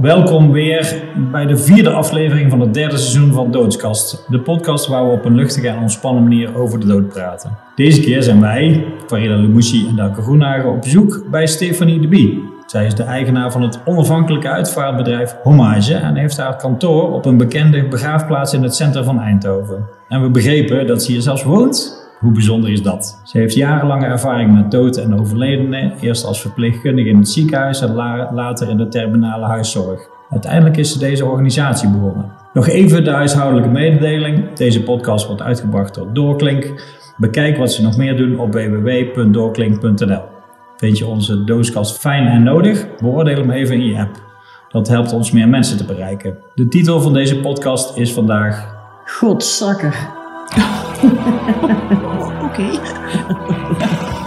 Welkom weer bij de vierde aflevering van het derde seizoen van Doodskast. De podcast waar we op een luchtige en ontspannen manier over de dood praten. Deze keer zijn wij, Farida Lemoussi en Dauke Groenhagen, op bezoek bij Stefanie de Bie. Zij is de eigenaar van het onafhankelijke uitvaartbedrijf Hommage en heeft haar kantoor op een bekende begraafplaats in het centrum van Eindhoven. En we begrepen dat ze hier zelfs woont. Hoe bijzonder is dat? Ze heeft jarenlange ervaring met dood en overledenen, eerst als verpleegkundige in het ziekenhuis en la- later in de terminale huiszorg. Uiteindelijk is ze deze organisatie begonnen. Nog even de huishoudelijke mededeling. Deze podcast wordt uitgebracht door Doorklink. Bekijk wat ze nog meer doen op www.doorklink.nl. Vind je onze dooskast fijn en nodig? Beoordeel hem even in je app. Dat helpt ons meer mensen te bereiken. De titel van deze podcast is vandaag Godzakker. Oké.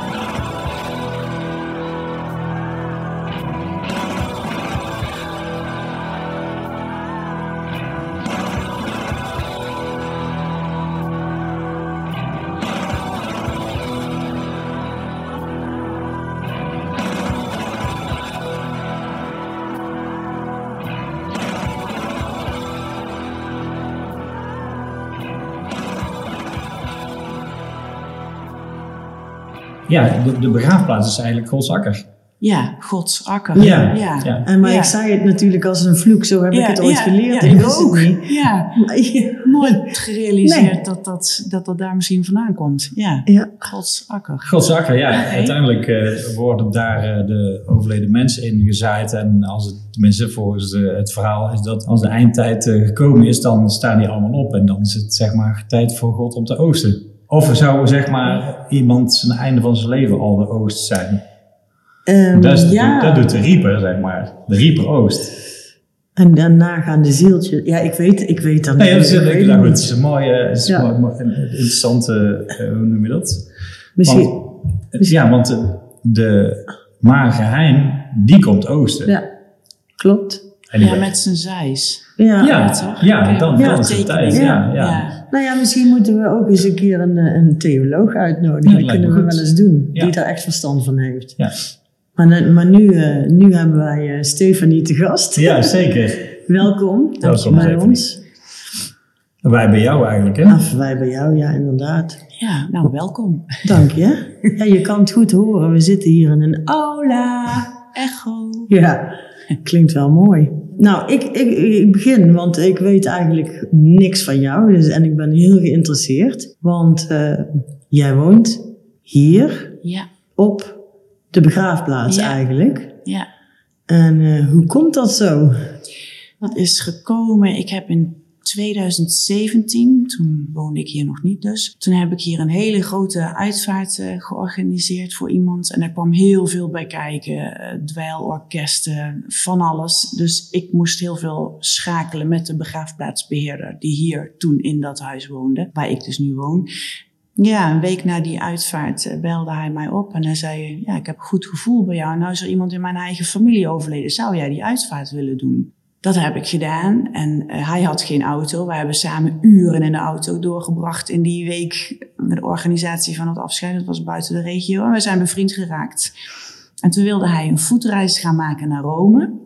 Ja, de, de begraafplaats is eigenlijk Godsakker. Ja, Gods akker. Ja, ja. ja. En maar Ja. ik zei het natuurlijk als een vloek, zo heb ik Ja, het ooit ja, geleerd. Ja, ik ook. Ja, Maar ja. nooit gerealiseerd Nee. dat, dat, dat dat daar misschien vandaan komt. Ja, Ja. Gods akker. Godsakker, ja. Oké. Uiteindelijk eh, worden daar eh, de overleden mensen in gezaaid. En als het, tenminste volgens de, het verhaal, is dat als de eindtijd eh, gekomen is, dan staan die allemaal op. En dan is het zeg maar tijd voor God om te oogsten. Of zou zeg maar iemand zijn einde van zijn leven al de oogst zijn? Ehm, Dat, is, ja. dat doet de rieper, zeg maar. De rieper oogst. En daarna gaan de zieltjes. Ja, ik weet, ik weet dat Nee, dat niet. is, Ik weet nou, het is een mooie, het is Ja. een mooi- een interessante, eh, hoe noem je dat? Misschien. Want, ja, want de, de magerheim, die komt oosten. Ja, klopt. Ja, met zijn zijs. Ja. Ja, toch? ja, dan- dan is het tijd, ja. Nou ja, misschien moeten we ook eens een keer een, eh, een theoloog uitnodigen. Ja, dat kunnen we goed. wel eens doen. Ja. Die daar echt verstand van heeft. Ja. Maar, maar nu, eh, nu hebben wij eh, Stefanie te gast. ja, zeker. Welkom. Welkom, bij Stefanie. ons. Wij bij jou eigenlijk, hè? Af wij bij jou, ja, inderdaad. Ja, nou welkom. Dank je. Ja, je kan het goed horen. We zitten hier in een aula. Echo. Ja, klinkt wel mooi. Nou, ik, ik, ik begin, want ik weet eigenlijk niks van jou. Dus, en ik ben heel geïnteresseerd. Want eh, jij woont hier Ja, op de begraafplaats Ja. eigenlijk. ja. En eh, hoe komt dat zo? Dat is gekomen. Ik heb in 2017, toen woonde ik hier nog niet dus, toen heb ik hier een hele grote uitvaart eh, georganiseerd voor iemand. En daar kwam heel veel bij kijken. eh, dweilorkesten, van alles. Dus ik moest heel veel schakelen met de begraafplaatsbeheerder die hier toen in dat huis woonde, waar ik dus nu woon. Ja, een week na die uitvaart eh, belde hij mij op en hij zei: Ja, ik heb een goed gevoel bij jou. Nou is er iemand in mijn eigen familie overleden. Zou jij die uitvaart willen doen? Dat heb ik gedaan en eh, hij had geen auto. We hebben samen uren in de auto doorgebracht in die week met de organisatie van het afscheid. Dat was buiten de regio en we zijn bevriend geraakt. En toen wilde hij een voetreis gaan maken naar Rome.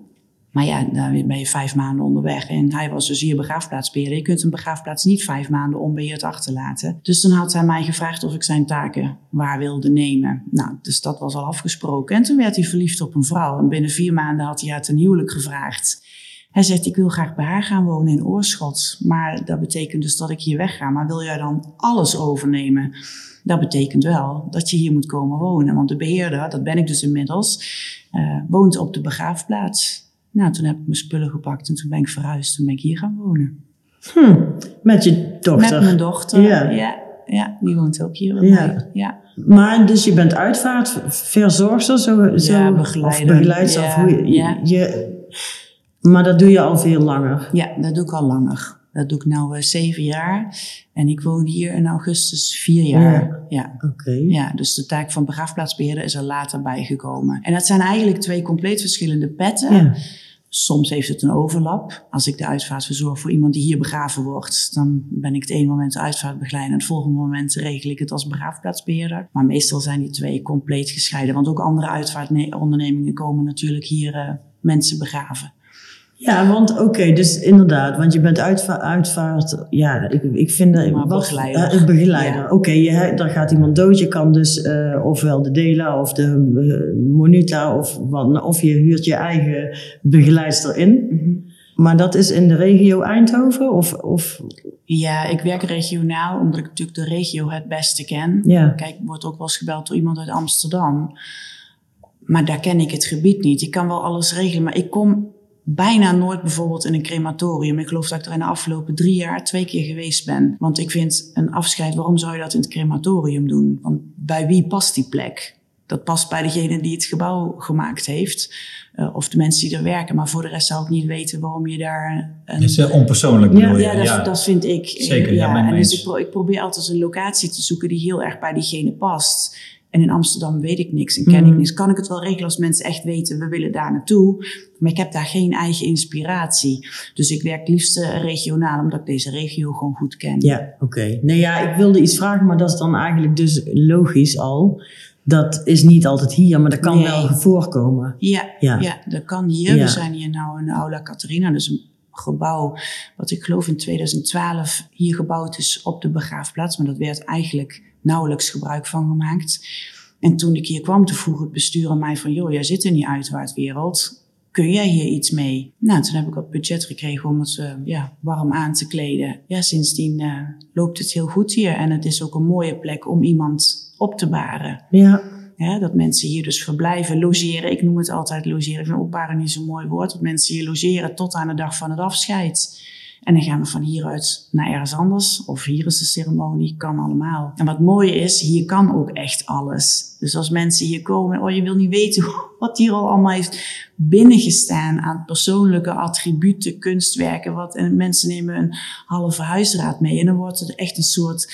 Maar ja, dan ben je vijf maanden onderweg. En hij was dus hier begraafplaatsbeheerder. Je kunt een begraafplaats niet vijf maanden onbeheerd achterlaten. Dus toen had hij mij gevraagd of ik zijn taken waar wilde nemen. Nou, dus dat was al afgesproken. En toen werd hij verliefd op een vrouw. En binnen vier maanden had hij haar ten huwelijk gevraagd. Hij zegt, ik wil graag bij haar gaan wonen in Oorschot. Maar dat betekent dus dat ik hier wegga. Maar wil jij dan alles overnemen? Dat betekent wel dat je hier moet komen wonen. Want de beheerder, dat ben ik dus inmiddels, eh, woont op de begraafplaats. Nou, toen heb ik mijn spullen gepakt en toen ben ik verhuisd. Toen ben ik hier gaan wonen. Hm, met je dochter. Met mijn dochter. Ja. Ja. ja, die woont ook hier bij Ja. mij. Ja. Maar dus je bent uitvaartverzorgster, zo, zo, Ja, of begeleider. begeleidster. Ja, of hoe je, ja. je, maar dat doe je al veel langer. ja, dat doe ik al langer. Dat doe ik nu zeven jaar. En ik woon hier in augustus vier jaar. Ja. Oké. Ja, dus de taak van begraafplaatsbeheerder is er later bijgekomen. En dat zijn eigenlijk twee compleet verschillende petten. Ja. Soms heeft het een overlap. Als ik de uitvaart verzorg voor iemand die hier begraven wordt, dan ben ik het ene moment de uitvaartbegeleider en het volgende moment regel ik het als begraafplaatsbeheerder. Maar meestal zijn die twee compleet gescheiden, want ook andere uitvaartondernemingen komen natuurlijk hier eh, mensen begraven. Ja, want oké, dus inderdaad, want je bent uitva uitvaart, ja, ik, ik vind dat... Maar begeleider. eh, begeleider. Ja. Oké, je daar gaat iemand dood, je kan dus eh, ofwel de Dela of de eh, Monita of wat, of je huurt je eigen begeleidster in. Mhm. Maar dat is in de regio Eindhoven of... of Ja, ik werk regionaal, omdat ik natuurlijk de regio het beste ken. ja. Kijk, ik word ook wel eens gebeld door iemand uit Amsterdam. Maar daar ken ik het gebied niet. Ik kan wel alles regelen, maar ik kom bijna nooit bijvoorbeeld in een crematorium. Ik geloof dat ik er in de afgelopen drie jaar twee keer geweest ben. Want ik vind een afscheid, waarom zou je dat in het crematorium doen? Want bij wie past die plek? Dat past bij degene die het gebouw gemaakt heeft. eh, of de mensen die er werken. Maar voor de rest zou ik niet weten waarom je daar een... Het is eh, onpersoonlijk Ja, bedoel je? Ja, dat, dat vind ik. Zeker, ja, en dus ik, pro- ik probeer altijd een locatie te zoeken die heel erg bij diegene past. En in Amsterdam weet ik niks en ken ik Mhm. niks. Kan ik het wel regelen als mensen echt weten, we willen daar naartoe. Maar ik heb daar geen eigen inspiratie. Dus ik werk liefst eh, regionaal, omdat ik deze regio gewoon goed ken. Ja, oké. Nee, ja, ik wilde iets vragen, maar dat is dan eigenlijk dus logisch al. Dat is niet altijd hier, maar dat kan Nee. wel voorkomen. Ja, Ja. ja. dat kan hier. Ja. We zijn hier nou in Aula Catharina. Dus een gebouw wat ik geloof in 2012 hier gebouwd is op de begraafplaats. Maar dat werd eigenlijk nauwelijks gebruik van gemaakt. En toen ik hier kwam, toen vroeg het bestuur aan mij van... joh, jij zit in die uitwaartwereld. Kun jij hier iets mee? Nou, toen heb ik wat budget gekregen om het eh, ja, warm aan te kleden. Ja, sindsdien eh, loopt het heel goed hier. En het is ook een mooie plek om iemand op te baren. Ja, Hè, dat mensen hier dus verblijven, logeren. Ik noem het altijd logeren. Ik vind opbaren niet zo'n mooi woord. Dat mensen hier logeren tot aan de dag van het afscheid. En dan gaan we van hieruit naar ergens anders. Of hier is de ceremonie, kan allemaal. En wat mooi is, hier kan ook echt alles. Dus als mensen hier komen, oh je wil niet weten wat hier al allemaal heeft binnengestaan aan persoonlijke attributen, kunstwerken. Wat, en mensen nemen een halve huisraad mee. En dan wordt het echt een soort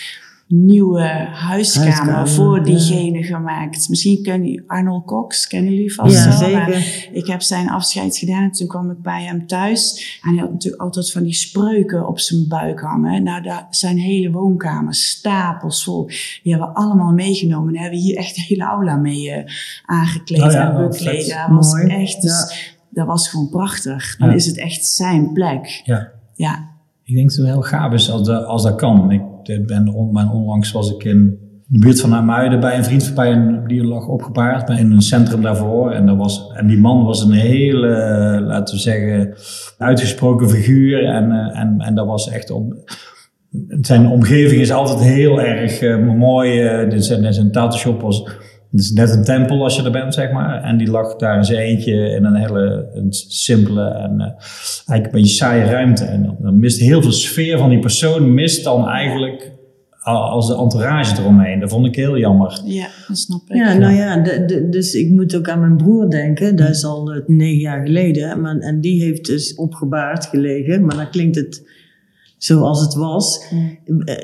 nieuwe huiskamer, Huiskamer, voor ja. diegene gemaakt. Misschien ken je Arnold Cox, kennen jullie vast ja wel. zeker. Ik heb zijn afscheid gedaan en toen kwam ik bij hem thuis. En hij had natuurlijk altijd van die spreuken op zijn buik hangen. Nou, daar zijn hele woonkamers, stapels vol. Die hebben we allemaal meegenomen. En daar hebben we hier echt de hele aula mee eh, aangekleed Oh ja, en bekleed. Dat was Mooi. echt, dus, dat was gewoon prachtig. Dan is het echt zijn plek. Ja. Ja, Ik denk dat het wel gaaf is als, dat- als dat kan. Ik ik ben on, onlangs was ik in de buurt van Amuiden bij een vriend bij een die lag opgebaard bij- in een centrum daarvoor. En, dat was, en die man was een hele, laten we zeggen, uitgesproken figuur. En, eh, en, en dat was echt op. Zijn omgeving is altijd heel erg eh, mooi. dit zijn, zijn tattoo-shop was. Het is net een tempel als je er bent, zeg maar. En die lag daar in zijn eentje in een hele een simpele en eh, eigenlijk een beetje saaie ruimte. En dan, dan mist heel veel sfeer van die persoon, mist dan eigenlijk als de entourage eromheen. Dat vond ik heel jammer. ja, dat snap ik. Ja, nou ja, de, de- dus ik moet ook aan mijn broer denken. Dat is al eh, negen jaar geleden. Maar, en die heeft dus opgebaard gelegen. Maar dan klinkt het zoals het was.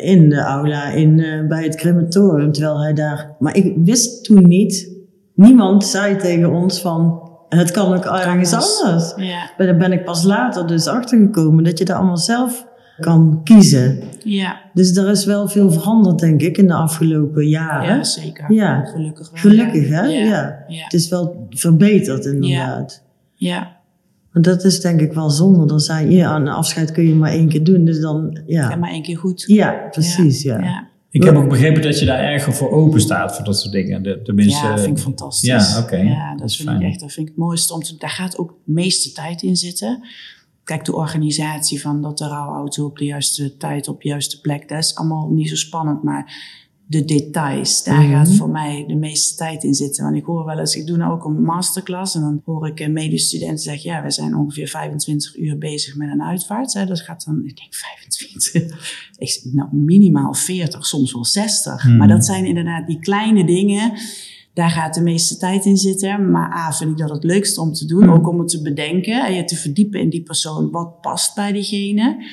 In de aula, in, eh, bij het crematorium. Terwijl hij daar... Maar ik wist toen niet... Niemand zei tegen ons van... Het kan ook ergens anders. anders. Ja, Maar daar ben ik pas later dus achtergekomen. Dat je daar allemaal zelf kan kiezen. ja, Dus er is wel veel veranderd, denk ik, in de afgelopen jaren. ja zeker. Ja. Gelukkig wel. Gelukkig, hè? Ja. Ja. Ja. Het is wel verbeterd, inderdaad. ja. Want dat is denk ik wel zonde. Dan zei je, ja, een afscheid kun je maar één keer doen. Dus dan, Ja, ja. maar één keer goed. Ja, precies, ja. ja. Ik heb ook begrepen dat je daar erg voor open staat voor dat soort dingen. De, tenminste, Ja, dat vind ik fantastisch. Ja, oké. Ja, dat, Dat is vind fijn. ik echt, dat vind ik het mooiste. Om te, daar gaat ook de meeste tijd in zitten. Kijk, de organisatie van dat de rouwauto op de juiste tijd, op de juiste plek, dat is allemaal niet zo spannend. Maar de details, daar Mhm. gaat voor mij de meeste tijd in zitten. Want ik hoor wel eens, ik doe nou ook een masterclass en dan hoor ik een medestudenten zeggen, ja, we zijn ongeveer 25 uur bezig met een uitvaart. Hè. Dat gaat dan, ik denk 25. Ik zeg, nou, minimaal 40, soms wel 60. Mhm. Maar dat zijn inderdaad die kleine dingen. Daar gaat de meeste tijd in zitten. Maar A, vind ik dat het leukste om te doen. Mhm. Ook om het te bedenken en je te verdiepen in die persoon. Wat past bij diegene?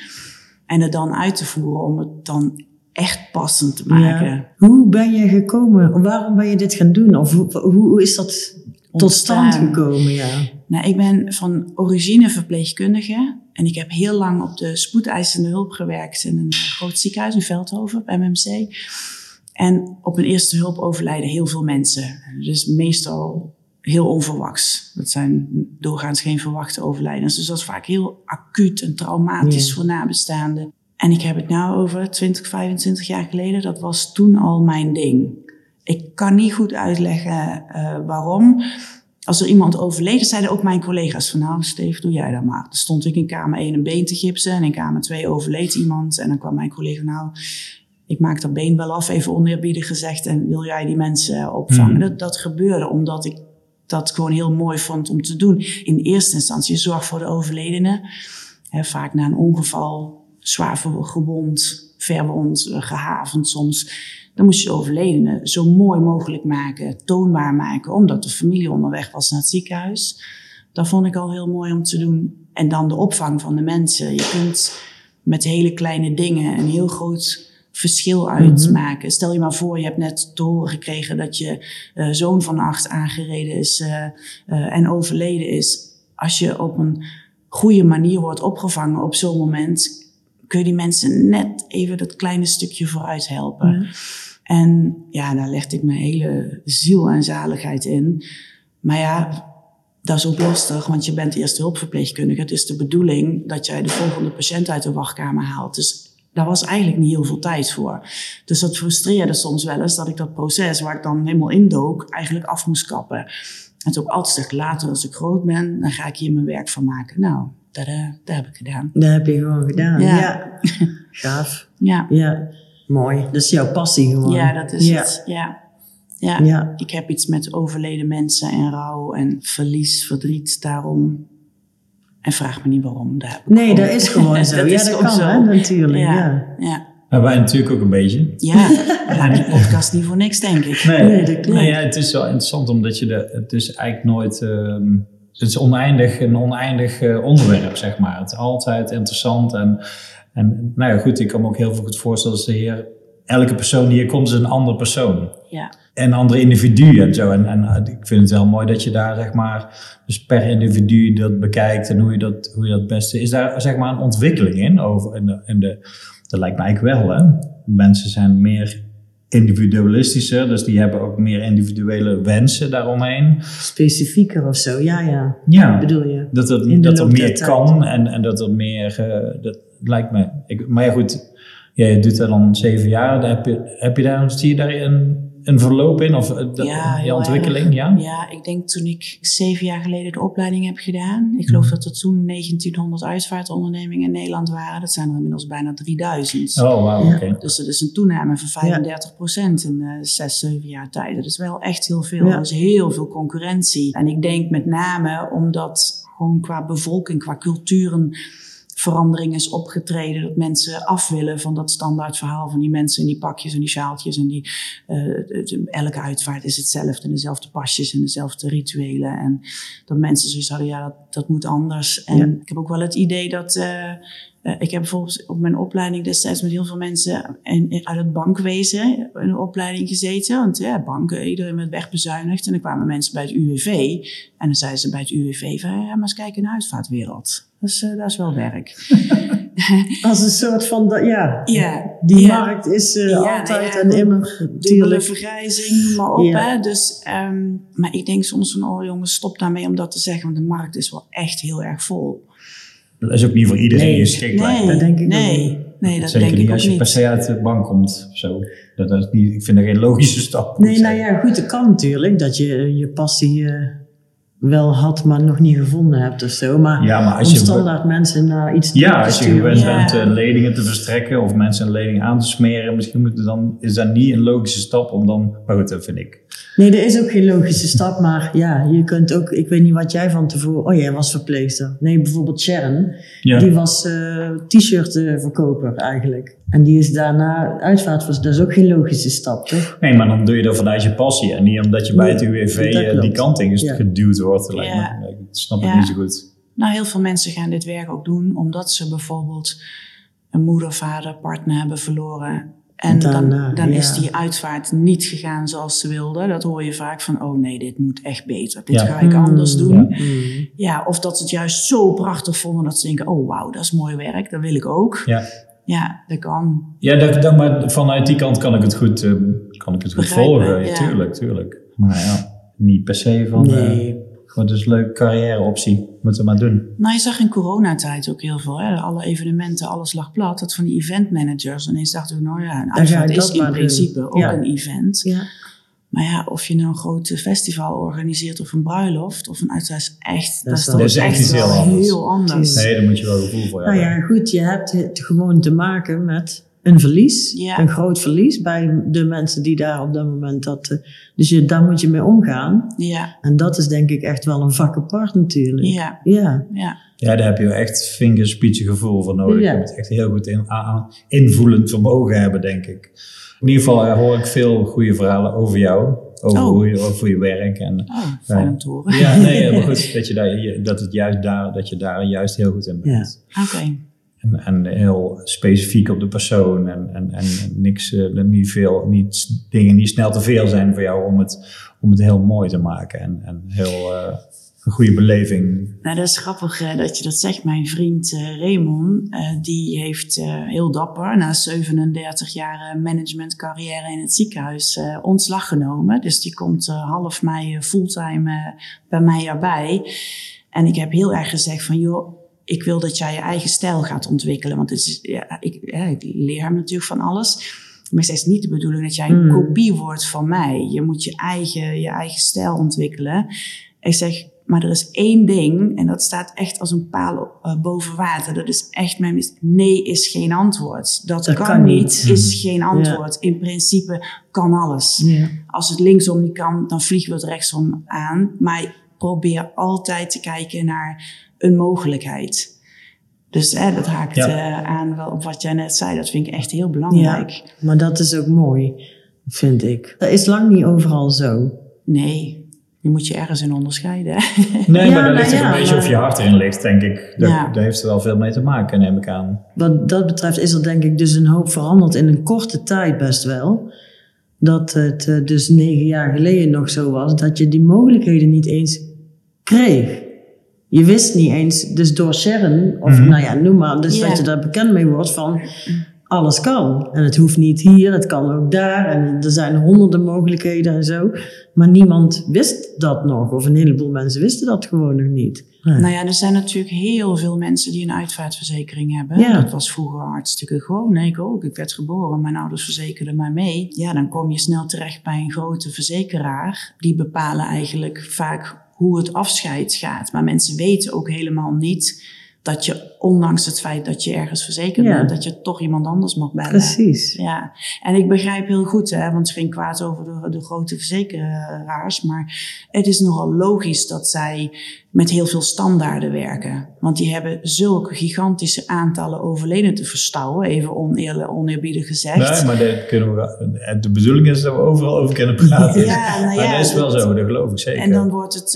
En het dan uit te voeren om het dan echt passend te maken. Ja. Hoe ben je gekomen? Waarom ben je dit gaan doen? Of hoe, hoe, is dat tot stand gekomen? Ja. Nou, ik ben van origine verpleegkundige. En ik heb heel lang op de spoedeisende hulp gewerkt in een groot ziekenhuis in Veldhoven, op MMC. En op een eerste hulp overlijden heel veel mensen. Dus meestal heel onverwachts. Dat zijn doorgaans geen verwachte overlijdens. Dus dat is vaak heel acuut en traumatisch Ja. voor nabestaanden. En ik heb het nou over 20, 25 jaar geleden. Dat was toen al mijn ding. Ik kan niet goed uitleggen eh, waarom. Als er iemand overleden, zeiden ook mijn collega's van nou Steve, doe jij dat maar. Dan stond ik in kamer 1 een been te gipsen en in kamer 2 overleed iemand. En dan kwam mijn collega nou, ik maak dat been wel af, even oneerbiedig gezegd. En wil jij die mensen opvangen? Hmm. Dat, dat gebeurde omdat ik dat gewoon heel mooi vond om te doen. In eerste instantie zorg voor de overledene. Hè, vaak na een ongeval, zwaar gewond, verwond, eh, gehavend soms. Dan moest je de overledene zo mooi mogelijk maken, toonbaar maken, omdat de familie onderweg was naar het ziekenhuis. Dat vond ik al heel mooi om te doen. En dan de opvang van de mensen. Je kunt met hele kleine dingen een heel groot verschil uitmaken. Stel je maar voor, je hebt net te horen gekregen dat je eh, zoon van acht aangereden is eh, en overleden is. Als je op een goede manier wordt opgevangen op zo'n moment, kun je die mensen net even dat kleine stukje vooruit helpen. En ja, daar legde ik mijn hele ziel en zaligheid in. Maar ja, dat is ook lastig, want je bent eerst hulpverpleegkundige. Het is de bedoeling dat jij de volgende patiënt uit de wachtkamer haalt. Dus daar was eigenlijk niet heel veel tijd voor. Dus dat frustreerde soms wel eens dat ik dat proces waar ik dan helemaal indook, eigenlijk af moest kappen. En toen ook altijd later als ik groot ben, dan ga ik hier mijn werk van maken. Nou, dat, eh, dat heb ik gedaan. Dat heb je gewoon gedaan. Ja. Ja. Gaaf. Ja, Ja. Mooi. Dat is jouw passie gewoon. ja dat is ja. het. Ja. Ja. Ja. ik heb iets met overleden mensen en rouw en verlies, verdriet daarom. En vraag me niet waarom. Daar Nee, gewoon- dat is gewoon zo. Dat ja, is dat kan zo. hè, natuurlijk. Ja, Ja. ja. Maar wij natuurlijk ook een beetje. Ja, gaan die podcast niet voor niks, denk ik. Nee, Nee, dat klopt. nee ja, het is wel interessant omdat je de, het is eigenlijk nooit, ehm, het is oneindig, een oneindig eh, onderwerp, zeg maar. Het is altijd interessant en, en nou ja, goed, ik kan me ook heel veel goed voorstellen als de heer, elke persoon die hier komt is een andere persoon. Ja, En andere individuen en zo. En, en eh, ik vind het wel mooi dat je daar, zeg maar, dus per individu dat bekijkt en hoe je dat, hoe je dat beste, is daar, zeg maar, een ontwikkeling in over, in de, in de, dat lijkt mij eigenlijk wel, hè. Mensen zijn meer individualistischer, dus die hebben ook meer individuele wensen daaromheen. Specifieker of zo. Ja, ja. Ja, Bedoel je? dat er, dat er meer kan en, en dat er meer, eh, dat lijkt me. Ik, maar ja, goed, ja, je doet dat dan zeven jaar. Dan heb, je, heb je daar, zie je daar een, verloop in? Of eh, dat, Ja, ontwikkeling? Ja? ja, ik denk toen ik zeven jaar geleden de opleiding heb gedaan. Ik geloof dat er toen 1900 uitvaartondernemingen in Nederland waren. Dat zijn er inmiddels bijna 3000. Oh, wauw, Ja. oké. Dus dat is een toename van 35 procent in eh, zes, zeven jaar tijd. Dat is wel echt heel veel. Ja. Er is heel veel concurrentie. En ik denk met name omdat gewoon qua bevolking, qua culturen verandering is opgetreden. Dat mensen af willen van dat standaard verhaal van die mensen in die pakjes en die sjaaltjes. En die, eh, elke uitvaart is hetzelfde. En dezelfde pasjes en dezelfde rituelen. En dat mensen zoiets hadden, ja, dat, dat moet anders. En Ja. ik heb ook wel het idee dat... eh, eh, ik heb bijvoorbeeld op mijn opleiding destijds met heel veel mensen uit het bankwezen in een opleiding gezeten. Want ja, banken, iedereen werd wegbezuinigd. En dan kwamen mensen bij het UWV. En dan zeiden ze bij het UWV van, ja, maar eens kijken in de uitvaartwereld. Dat is, eh, dat is wel werk. Als een soort van, dat- ja. Ja, Die ja. markt is eh, Ja, nou altijd ja, en immer. Dubbele vergrijzing, noem maar op. Ja. Hè? Dus, ehm, maar ik denk soms van, oh jongens, stop daarmee om dat te zeggen. Want de markt is wel echt heel erg vol. Dat is ook niet voor iedereen Nee. geschikt. Nee, Dat denk ik ook nee, niet. nee, dat Zeker denk niet ik als ook je niet. per se uit de bank komt. Zo. Dat is niet, ik vind dat geen logische stap. Nee, nou ja, goed, het kan natuurlijk dat je je passie eh, wel had, maar nog niet gevonden hebt of zo. Maar, Ja, maar als om je- standaard mensen naar iets Ja, te als je gewend Ja. bent eh, leningen te verstrekken of mensen een lening aan te smeren, misschien moet het dan, is dat niet een logische stap om dan. Maar goed, dat vind ik. Nee, dat is ook geen logische stap, maar ja, je kunt ook, ik weet niet wat jij van tevoren, oh jij was verpleegster. Nee, bijvoorbeeld Sharon, Ja. die was eh t-shirt eh, verkoper eigenlijk. En die is daarna uitvaart, dat is ook geen logische stap, toch? Nee, maar dan doe je dat vanuit je passie en niet omdat je bij het UWV eh, die kant in Ja. geduwd wordt. lijkt me. Ja. Nee, Dat snap ik Ja. niet zo goed. Nou, heel veel mensen gaan dit werk ook doen omdat ze bijvoorbeeld een moeder, vader, partner hebben verloren. En dan, Daarna, dan is ja. die uitvaart niet gegaan zoals ze wilden. Dat hoor je vaak van, oh nee, dit moet echt beter. Dit Ja. ga ik anders Mm, doen. ja. Mm. Ja, of dat ze het juist zo prachtig vonden dat ze denken, oh wauw, dat is mooi werk, dat wil ik ook. Ja, dat kan. ja dat, dat, maar vanuit die kant kan ik het goed, eh, kan ik het goed Begrijpen, volgen. Ja. Tuurlijk, tuurlijk. Maar ja. niet per se van... eh, Nee. gewoon dus een leuke carrièreoptie. Moeten we maar doen. Nou, je zag in coronatijd ook heel veel. Hè? Alle evenementen, alles lag plat. Dat van die event managers. En ineens dacht ik, nou ja, een ik is dat in doen. principe ook Ja. een event. Ja. Maar ja, of je nou een groot festival organiseert of een bruiloft of een uitvaart is echt, dat, is Dat is echt iets heel wel anders. heel anders. Tuurlijk. Nee, daar moet je wel gevoel voor Nou hebben. ja, goed, je hebt het gewoon te maken met een verlies. Ja. Een groot verlies bij de mensen die daar op dat moment dat. eh, Dus je, daar moet je mee omgaan. Ja, En dat is denk ik echt wel een vak apart natuurlijk. ja, Ja. ja. Ja, daar heb je echt vingerspitsengevoel voor nodig. Ja. Je moet echt heel goed in, aan, invoelend vermogen hebben, denk ik. In ieder geval eh, hoor ik veel goede verhalen over jou. Over, Oh. hoe je, over je werk. En, Oh, fijn Ja. om te horen. ja, nee, maar goed. Dat, je daar, dat, het juist daar, dat je daar juist heel goed in bent. Oké. En, en heel specifiek op de persoon. En, en, en niks, eh, niet veel, niet, dingen niet snel te veel zijn voor jou om het, om het heel mooi te maken. En, en heel eh, een goede beleving. Nou, dat is grappig dat je dat zegt. Mijn vriend eh Raymond, eh, die heeft eh, heel dapper na 37 jaar managementcarrière in het ziekenhuis eh, ontslag genomen. Dus die komt half mei fulltime bij mij erbij. En ik heb heel erg gezegd van, joh, ik wil dat jij je eigen stijl gaat ontwikkelen. Want het is, ja, ik, ja, ik leer hem natuurlijk van alles. Maar het is niet de bedoeling dat jij een Mm. kopie wordt van mij. Je moet je eigen, je eigen stijl ontwikkelen. Ik zeg, maar er is één ding, en dat staat echt als een paal eh, boven water. Dat is echt mijn mis- Nee is geen antwoord. Dat, Dat kan, kan niet, is geen antwoord. In principe kan alles. Ja. Als het linksom niet kan, dan vliegen we het rechtsom aan. Maar probeer altijd te kijken naar een mogelijkheid. Dus hè, dat haakt Ja. eh, aan wel op wat jij net zei. Dat vind ik echt heel belangrijk. Maar dat is ook mooi, vind ik. Dat is lang niet overal zo. Nee, je moet je ergens in onderscheiden. hè. Nee, Ja, maar daar ligt ook ja, een beetje maar- of je hart erin ligt, denk ik. Dat, Ja. Daar heeft er wel veel mee te maken, neem ik aan. Wat dat betreft is er denk ik dus een hoop veranderd in een korte tijd best wel. Dat het eh, dus negen jaar geleden nog zo was dat je die mogelijkheden niet eens kreeg. Je wist niet eens, dus door Sharon, of Mhm. nou ja, noem maar, dus dat je daar bekend mee wordt van alles kan. En het hoeft niet hier, het kan ook daar. En er zijn honderden mogelijkheden en zo. Maar niemand wist dat nog, of een heleboel mensen wisten dat gewoon nog niet. Nee. Nou ja, er zijn natuurlijk heel veel mensen die een uitvaartverzekering hebben. Ja. Dat was vroeger hartstikke gewoon. Nee, ik ook. Ik werd geboren, mijn ouders verzekerden mij mee. Ja, dan kom je snel terecht bij een grote verzekeraar. Die bepalen eigenlijk vaak hoe het afscheid gaat. Maar mensen weten ook helemaal niet dat je, ondanks het feit dat je ergens verzekerd Ja. bent, dat je toch iemand anders mag bellen. Precies. Ja, en ik begrijp heel goed, hè, want het is geen kwaad over de, de grote verzekeraars, maar het is nogal logisch dat zij met heel veel standaarden werken. Want die hebben zulke gigantische aantallen overleden te verstouwen, even oneerlijk, oneerbiedig gezegd. Nee, maar dat kunnen we en de bedoeling is dat we overal over kunnen praten. Ja, nou maar ja, dat is wel dat- zo, dat geloof ik zeker. En dan wordt het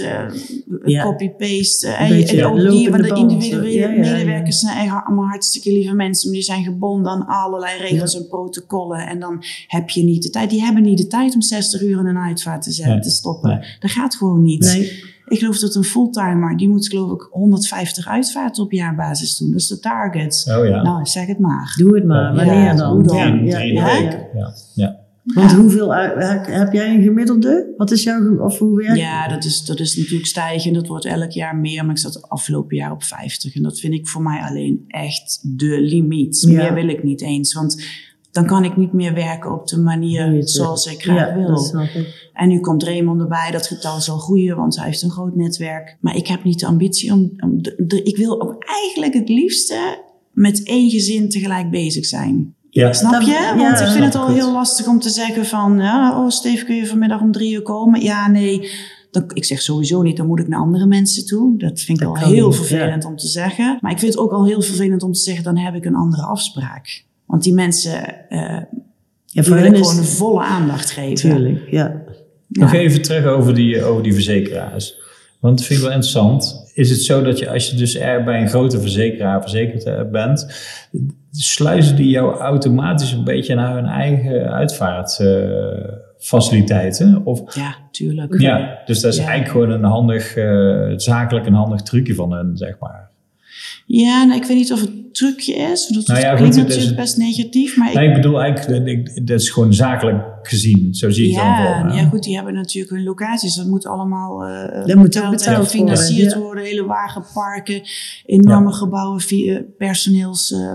eh, copy-paste. Een eh, en ook want de individuele Ja, ja, ja. medewerkers zijn echt allemaal hartstikke lieve mensen. Maar die zijn gebonden aan allerlei regels en protocollen. En dan heb je niet de tijd. Die hebben niet de tijd om 60 uur in een uitvaart te, zetten, te stoppen. Dat gaat gewoon niet. Nee. Ik geloof dat een fulltimer, die moet geloof ik 150 uitvaarten op jaarbasis doen. Dat is de target. Oh ja. Nou, zeg het maar. Doe het maar. Wanneer Ja, dan? hoe dan? Ja, Drie, ja, ja, Want hoeveel uit- heb heb jij een gemiddelde? Wat is jouw, of hoe werkt Ja, dat is, dat is natuurlijk stijgend. Dat wordt elk jaar meer. Maar ik zat afgelopen jaar op 50. En dat vind ik voor mij alleen echt de limiet. Ja. Meer wil ik niet eens. Want dan kan ik niet meer werken op de manier zoals ik graag ja, wil. dat snap ik. En nu komt Raymond erbij. Dat getal zal groeien, want hij heeft een groot netwerk. Maar ik heb niet de ambitie om... om de, de- ik wil ook eigenlijk het liefste met één gezin tegelijk bezig zijn. Ja. Snap je? ja, Want ik snap vind het ik al heel lastig om te zeggen van... Ja, oh Steve, kun je vanmiddag om drie uur komen? Ja, nee. Dan, ik zeg sowieso niet, dan moet ik naar andere mensen toe. Dat vind ik Dat al heel niet, vervelend om te zeggen. Maar ik vind het ook al heel vervelend om te zeggen... dan heb ik een andere afspraak. Want die mensen eh Ja, voor wil hen ik is gewoon de volle aandacht geven. Tuurlijk, ja. Nog even terug over die, over die verzekeraars. Want dat vind ik wel interessant. Is het zo dat je als je dus er bij een grote verzekeraar verzekerd eh, bent, sluizen die jou automatisch een beetje naar hun eigen uitvaartfaciliteiten? of Ja, tuurlijk. ja, dus dat is Ja. eigenlijk gewoon een handig, eh, zakelijk een handig trucje van hun, zeg maar. Ja, nou, ik weet niet of het een trucje is. Want dat Nou ja, klinkt goed, het is natuurlijk best negatief. Maar ik, Nee, ik bedoel eigenlijk, eh, dat is gewoon zakelijk gezien. Zo zie ik het dan me. ja, goed, die hebben natuurlijk hun locaties. Dat moet allemaal eh Dat moet ook gefinancierd worden, ja. worden. Hele wagenparken, enorme gebouwen, eh, personeels, eh,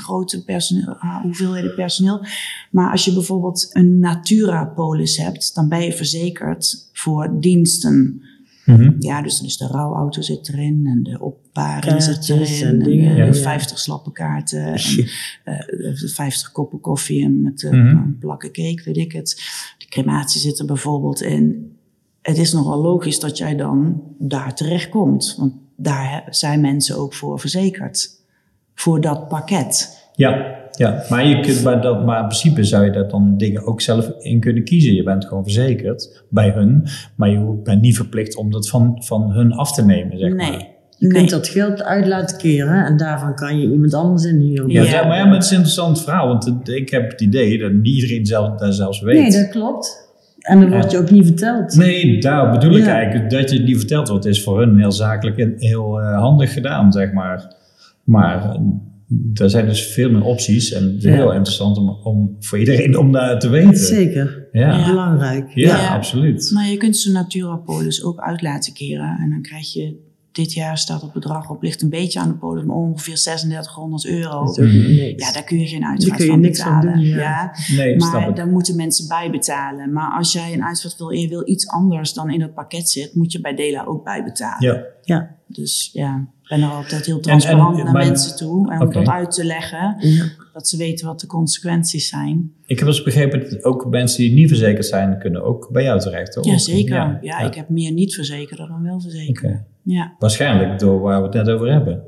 grote personeel, ah, hoeveelheden personeel. Maar als je bijvoorbeeld een Natura-polis hebt, dan ben je verzekerd voor diensten. Mhm. Ja, dus dan is de rouwauto zit erin en de opbaring zit erin. en En, dingen, eh, ja. 50 slappenkaarten en eh, 50 koppen koffie en met eh, een plakken cake, weet ik het. De crematie zit er bijvoorbeeld in. Het is nogal logisch dat jij dan daar terechtkomt. Want daar zijn mensen ook voor verzekerd. Voor dat pakket. Ja, ja. Maar, je kunt, maar, dat, maar in principe zou je dat dan dingen ook zelf in kunnen kiezen. Je bent gewoon verzekerd bij hun, maar je bent niet verplicht om dat van, van hun af te nemen, zeg maar. Nee. Je nee. kunt dat geld uit laten keren en daarvan kan je iemand anders inhuren. Ja, Ja. zeg maar ja, maar het is een interessant verhaal, want het- ik heb het idee dat niet iedereen zelf, dat zelfs weet. Nee, dat klopt. En dat wordt je ook niet verteld. Nee, daar bedoel ik Ja. eigenlijk. Dat je het niet verteld wordt, is voor hun heel zakelijk en heel eh, handig gedaan, zeg maar. Maar er zijn dus veel meer opties en het is Ja. heel interessant om, om voor iedereen om daar te weten. Zeker. Ja, ja. Belangrijk. ja, Ja. absoluut. Maar je kunt ze Naturapolis ook uit laten keren. En dan krijg je, dit jaar staat het bedrag op, ligt een beetje aan de polis, maar ongeveer 3600 euro. Dat is ook niks. Ja, daar kun je geen uitvaart kun je van niks aan betalen. doen, ja. Nee, snap Maar daar moeten mensen bij betalen. Maar als jij een uitvaart wil en je wil iets anders dan in het pakket zit, moet je bij Dela ook bijbetalen. Ja. Ja. Dus ja, ik ben er altijd heel transparant en- naar maar- mensen toe. En om dat uit te leggen, Ja. dat ze weten wat de consequenties zijn. Ik heb eens begrepen dat ook mensen die niet verzekerd zijn, kunnen ook bij jou terecht, toch? Ja, zeker. Ja, Ja, ik heb meer niet verzekerder dan wel verzekerd. Oké. Ja. Waarschijnlijk door waar we het net over hebben.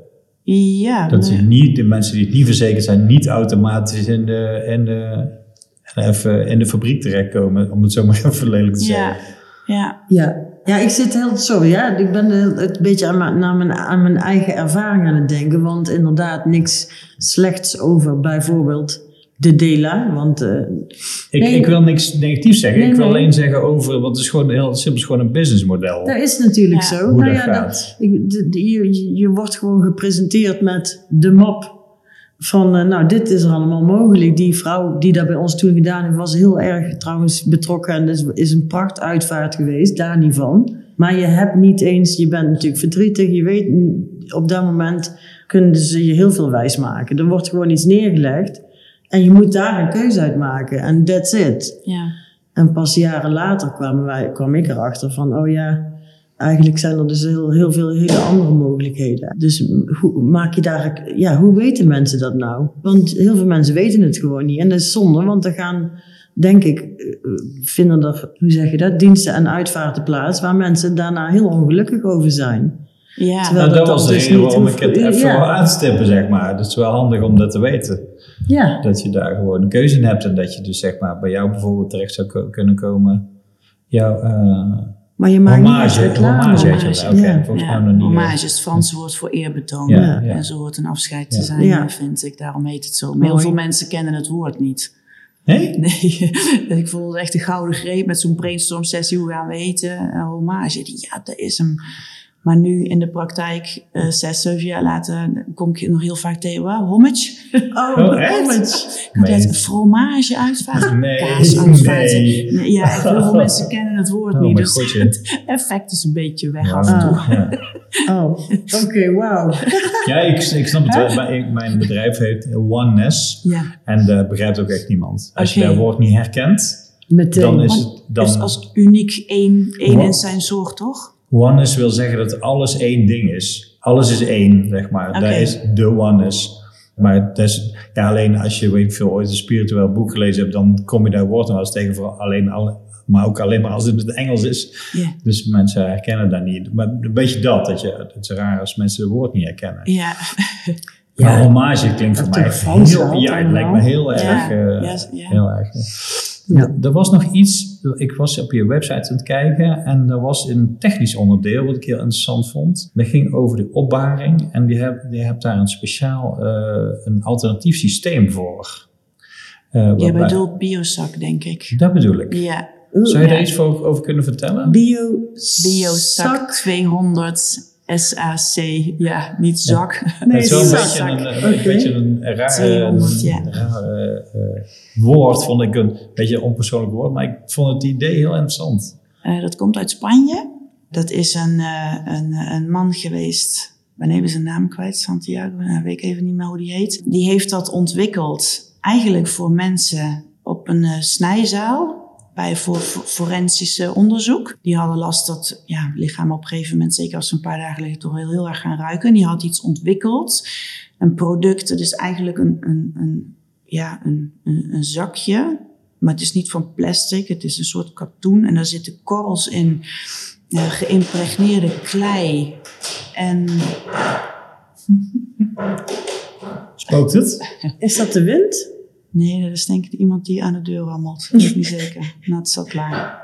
Ja, Dat ze niet, de mensen die het niet verzekerd zijn, niet automatisch in de, in de, even in de fabriek terechtkomen, om het zo maar even lelijk te ja, zeggen. ja, Ja. ja, ik zit heel, sorry, ja, ik ben een beetje aan mijn, naar mijn, aan mijn eigen ervaring aan het denken. Want inderdaad, niks slechts over bijvoorbeeld de Dela. Want eh, Ik, Nee. ik wil niks negatiefs zeggen. Nee, ik wil nee. alleen zeggen over, want het is gewoon heel simpel, gewoon een businessmodel. dat is natuurlijk Ja. zo. Hoe Nou dat ja, gaat. ik- de- de- je, je wordt gewoon gepresenteerd met de map. Van, eh, nou, dit is er allemaal mogelijk. Die vrouw die dat bij ons toen gedaan heeft, was heel erg trouwens betrokken. En is, is een prachtuitvaart geweest, daar niet van. Maar je hebt niet eens, je bent natuurlijk verdrietig. Je weet, op dat moment kunnen ze je heel veel wijs maken. Er wordt gewoon iets neergelegd. En je moet daar een keuze uit maken. En that's it. ja. En pas jaren later kwamen wij, kwam ik erachter van, oh ja, eigenlijk zijn er dus heel, heel veel hele andere mogelijkheden. Dus hoe maak je daar, ja, hoe weten mensen dat nou? Want heel veel mensen weten het gewoon niet. En dat is zonde, want er gaan, denk ik, eh, vinden er, hoe zeg je dat, diensten en uitvaarten plaats waar mensen daarna heel ongelukkig over zijn. ja. Nou, dat dat was de dus reden niet waarom ik het even ja. wil aanstippen, zeg maar. Het is wel handig om dat te weten. Ja, Dat je daar gewoon een keuze in hebt en dat je dus zeg maar bij jou bijvoorbeeld terecht zou kunnen komen. Jouw eh maar je maakt hommage, niet reclame. hommage ja. volgens mij Ja, nog niet. hommage is het Franse woord voor eerbetoon. Ja, ja. En zo hoort een afscheid te Ja. zijn, Ja. eh, vind ik. Daarom heet het zo. Maar heel veel mensen kennen het woord niet. Nee? Nee, ik vond het echt een gouden greep met zo'n brainstorm sessie. Hoe gaan we eten? Eh, hommage. Ja, dat is hem. Maar nu in de praktijk, eh, zes, zeven jaar later, kom ik nog heel vaak tegen. Wat? Homage? Oh, Oh, echt? homage. Ik had Nee. net fromage uitvaart, Nee, kaas uitvaart. nee. Nee, Ja, heel veel mensen kennen het woord Oh, niet. Dus het effect is een beetje weg Ja, af en toe. ja. Oh, oké, wauw. Ja, ik, ik snap het wel. Mijn, mijn bedrijf heet Oneness. Ja. En dat begrijpt ook echt niemand. Als je dat woord niet herkent, Meteen. dan is het... Dan, Dus als uniek één, één in zijn soort, toch? Oneness wil zeggen dat alles één ding is. Alles is één, zeg maar. Oké. Dat is de oneness. Maar dat is, ja, alleen als je weet veel ooit een spiritueel boek gelezen hebt, dan kom je daar woord nog wel eens tegen. Voor alleen, alle, maar ook alleen maar als het in het Engels is. Ja. Dus mensen herkennen dat niet. Maar een beetje dat, dat je, het is raar als mensen het woord niet herkennen. Ja. Maar hommage klinkt voor mij heel, ja, het lijkt me wel. heel Ja, erg. eh, ja, ja. Heel erg. Ja. Er was nog iets, ik was op je website aan het kijken en er was een technisch onderdeel wat ik heel interessant vond. Dat ging over de opbaring en die heb, die hebt daar een speciaal, eh, een alternatief systeem voor. Eh, Je bedoelt biosac, denk ik. Dat bedoel ik. Ja. Zou je Ja. daar iets voor, over kunnen vertellen? Bio Biosac 200 SAC, ja, niet zak. het is wel een zak. beetje een, een, beetje een rare, 200, ja. een rare, eh, woord, vond ik een beetje een onpersoonlijk woord, maar ik vond het idee heel interessant. Eh, dat komt uit Spanje. Dat is een, eh, een, een man geweest. Ik ben even zijn naam kwijt, Santiago. Nou, weet ik even niet meer hoe die heet. Die heeft dat ontwikkeld eigenlijk voor mensen op een snijzaal. Bij voor, forensische onderzoek. Die hadden last dat ja, lichamen op een gegeven moment, zeker als ze een paar dagen liggen, toch heel, heel erg gaan ruiken. En die had iets ontwikkeld. Een product, het is eigenlijk een, een, een, ja, een, een, een zakje. Maar het is niet van plastic, het is een soort katoen. En daar zitten korrels in, eh, geïmpregneerde klei. En Spookt het? Is dat de wind? Nee, dat is denk ik iemand die aan de deur rammelt. Dat weet niet zeker. Nou, het is al klaar.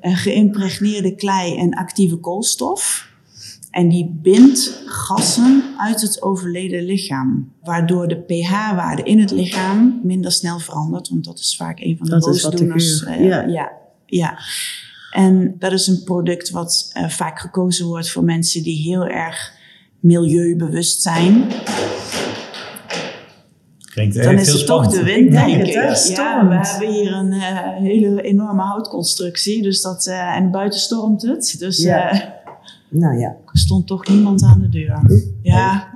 En geïmpregneerde klei en actieve koolstof. En die bindt gassen uit het overleden lichaam. Waardoor de pH-waarde in het lichaam minder snel verandert. Want dat is vaak een van de Dat is wat de boosdoeners. Eh, ja. ja, ja. En dat is een product wat eh, vaak gekozen wordt voor mensen die heel erg milieubewust zijn. Klinkt Dan echt is heel het toch de wind, Ik denk ik. hè? Ja, we hebben hier een eh, hele enorme houtconstructie. Dus dat, eh, en buiten stormt het. Dus Ja. eh, Nou ja. er stond toch niemand aan de deur. Ja,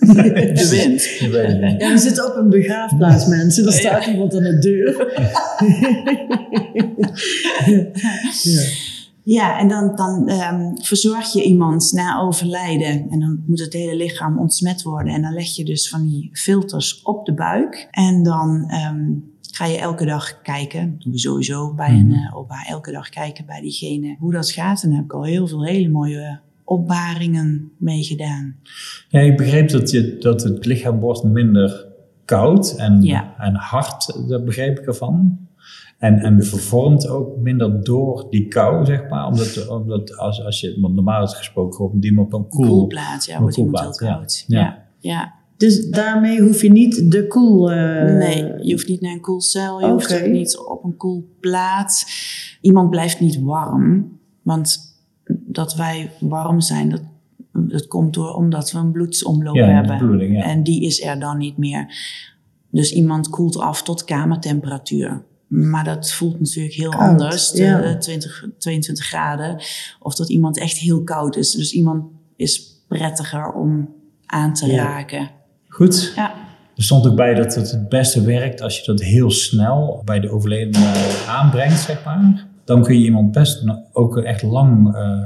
de wind. Ja, we zitten op een begraafplaats, mensen. Er staat iemand aan de deur. ja. Ja, en dan, dan ehm, verzorg je iemand na overlijden. En dan moet het hele lichaam ontsmet worden. En dan leg je dus van die filters op de buik. En dan ehm, ga je elke dag kijken. Dat doen we sowieso bij een uh, opbaar. Elke dag kijken bij diegene hoe dat gaat. En daar heb ik al heel veel hele mooie opbaringen mee gedaan. Ja, ik begreep dat, je, dat het lichaam wordt minder koud en, Ja. en hard, dat begreep ik ervan. En, en vervormt ook minder door die kou, zeg maar. Omdat, omdat als, als je, want normaal is gesproken gewoon die op een koel... Koelplaat, ja, wordt iemand heel koud. Ja. Ja, ja. Dus daarmee hoef je niet de koel... eh, Nee, je hoeft niet naar een koelcel, je hoeft ook niet op een koelplaat. Iemand blijft niet warm, want dat wij warm zijn, dat, dat komt door omdat we een bloedsomloop Ja, de hebben. bloeding, ja. En die is er dan niet meer. Dus iemand koelt af tot kamertemperatuur. Maar dat voelt natuurlijk heel Koud, anders, de ja. 20, 22 graden. Of dat iemand echt heel koud is. Dus iemand is prettiger om aan te Ja. raken. Goed. Ja. Er stond ook bij dat het het beste werkt als je dat heel snel bij de overledene aanbrengt, zeg maar. Dan kun je iemand best ook echt lang eh,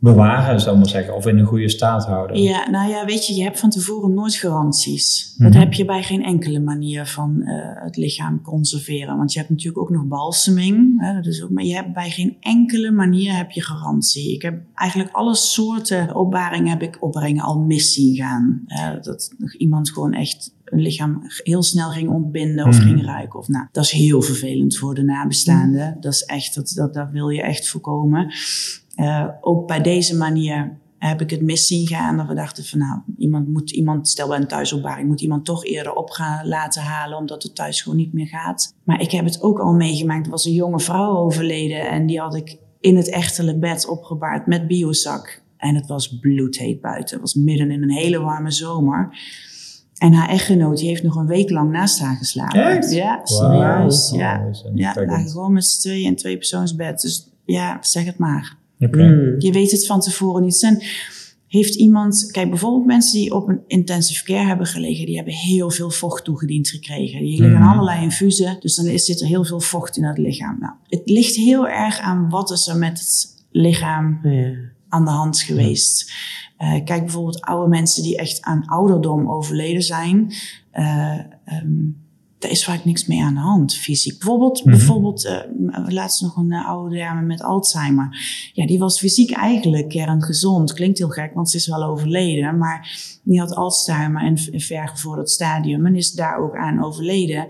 bewaren, zou ik maar zeggen. Of in een goede staat houden. Ja, nou ja, weet je, je hebt van tevoren nooit garanties. Dat Mhm. heb je bij geen enkele manier van eh, het lichaam conserveren. Want je hebt natuurlijk ook nog balseming. Hè, dat is ook, maar je hebt bij geen enkele manier heb je garantie. Ik heb eigenlijk alle soorten opbaringen heb ik opbaringen al mis zien gaan. Eh, dat nog iemand gewoon echt een lichaam heel snel ging ontbinden of Mhm. ging ruiken. Of, nou, dat is heel vervelend voor de nabestaanden. Dat is echt, dat, dat, dat wil je echt voorkomen. Eh, ook bij deze manier heb ik het mis zien gaan. Dat we dachten van nou, iemand moet iemand, stel bij een thuisopbaring, moet iemand toch eerder op gaan laten halen, omdat het thuis gewoon niet meer gaat. Maar ik heb het ook al meegemaakt. Er was een jonge vrouw overleden en die had ik in het echtelijk bed opgebaard met biozak. En het was bloedheet buiten. Het was midden in een hele warme zomer. En haar echtgenoot die heeft nog een week lang naast haar geslapen. Echt? Ja, serieus. Ja, Oh, ja lagen gewoon met z'n tweeën in een tweepersoonsbed. Dus ja, zeg het maar. Mm. Je weet het van tevoren niet. En heeft iemand, kijk bijvoorbeeld mensen die op een intensive care hebben gelegen, die hebben heel veel vocht toegediend gekregen. Die liggen Mhm. allerlei infusen, dus dan is, zit er heel veel vocht in het lichaam. Nou, het ligt heel erg aan wat is er met het lichaam Ja. Aan de hand geweest. Eh, kijk bijvoorbeeld oude mensen die echt aan ouderdom overleden zijn. Ehm, daar is vaak niks mee aan de hand, fysiek. Bijvoorbeeld, Mhm. bijvoorbeeld eh, laatst nog een oude dame met Alzheimer. Ja, die was fysiek eigenlijk kerngezond. Klinkt heel gek, want ze is wel overleden. Maar die had Alzheimer in, in vergevorderd stadium en is daar ook aan overleden.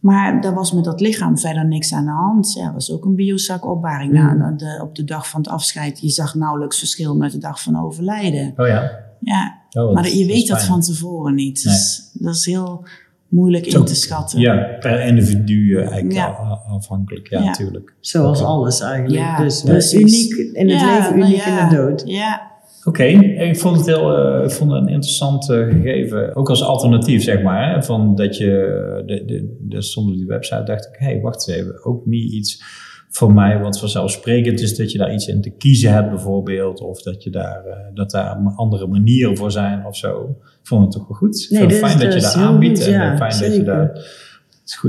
Maar daar was met dat lichaam verder niks aan de hand. Ja, was ook een biozakopbaring. Mm. Nou, de, op de dag van het afscheid, je zag nauwelijks verschil met de dag van overlijden. Oh ja. Ja, Oh, maar dat- je weet dat van tevoren niet. Dus dat is heel moeilijk in te schatten. Ja, per individu eh, eigenlijk Ja. afhankelijk. Ja, Ja. natuurlijk. Zoals alles eigenlijk. Ja, dus precies. uniek in het Ja, leven, nou uniek ja. in de dood. Ja, Oké, ik vond het heel, eh, ik vond het een interessant eh, gegeven, ook als alternatief zeg maar, hè, van dat je, de, de, de stond op die website, dacht ik, hé, hey, wacht eens even, ook niet iets voor mij wat vanzelfsprekend is dat je daar iets in te kiezen hebt bijvoorbeeld, of dat, je daar, eh, dat daar andere manieren voor zijn of zo. Ik vond het toch wel goed. Ik vind het fijn dat je daar heel aanbiedt goed, en ja, eh, fijn dat je daar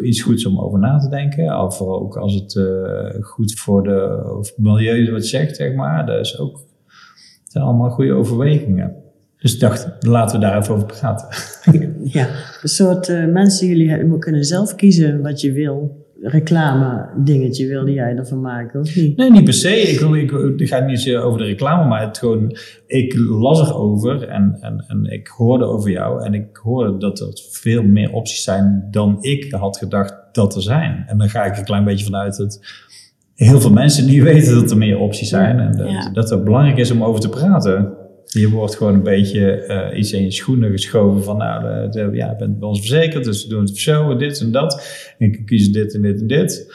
iets goeds om over na te denken. Of ook als het eh, goed voor de of milieu wat zegt, zeg maar. Dat is ook, zijn allemaal goede overwegingen. Dus ik dacht, laten we daar even over praten. Ja, een soort eh, mensen, jullie hebben- kunnen zelf kiezen wat je wil. Reclame dingetje wilde jij ervan maken, of niet? Nee, niet per se. Ik, wil- ik, ik ga niet zo over de reclame, maar het gewoon, ik las erover en, en, en ik hoorde over jou. En ik hoorde dat er veel meer opties zijn dan ik had gedacht dat er zijn. En dan ga ik een klein beetje vanuit dat heel veel mensen niet weten dat er meer opties zijn. En dat, Ja. dat het belangrijk is om over te praten. Je wordt gewoon een beetje eh, iets in je schoenen geschoven van, nou, eh, de- ja, je bent bij ons verzekerd, dus we doen het zo en dit en dat. En ik kies dit en dit en dit.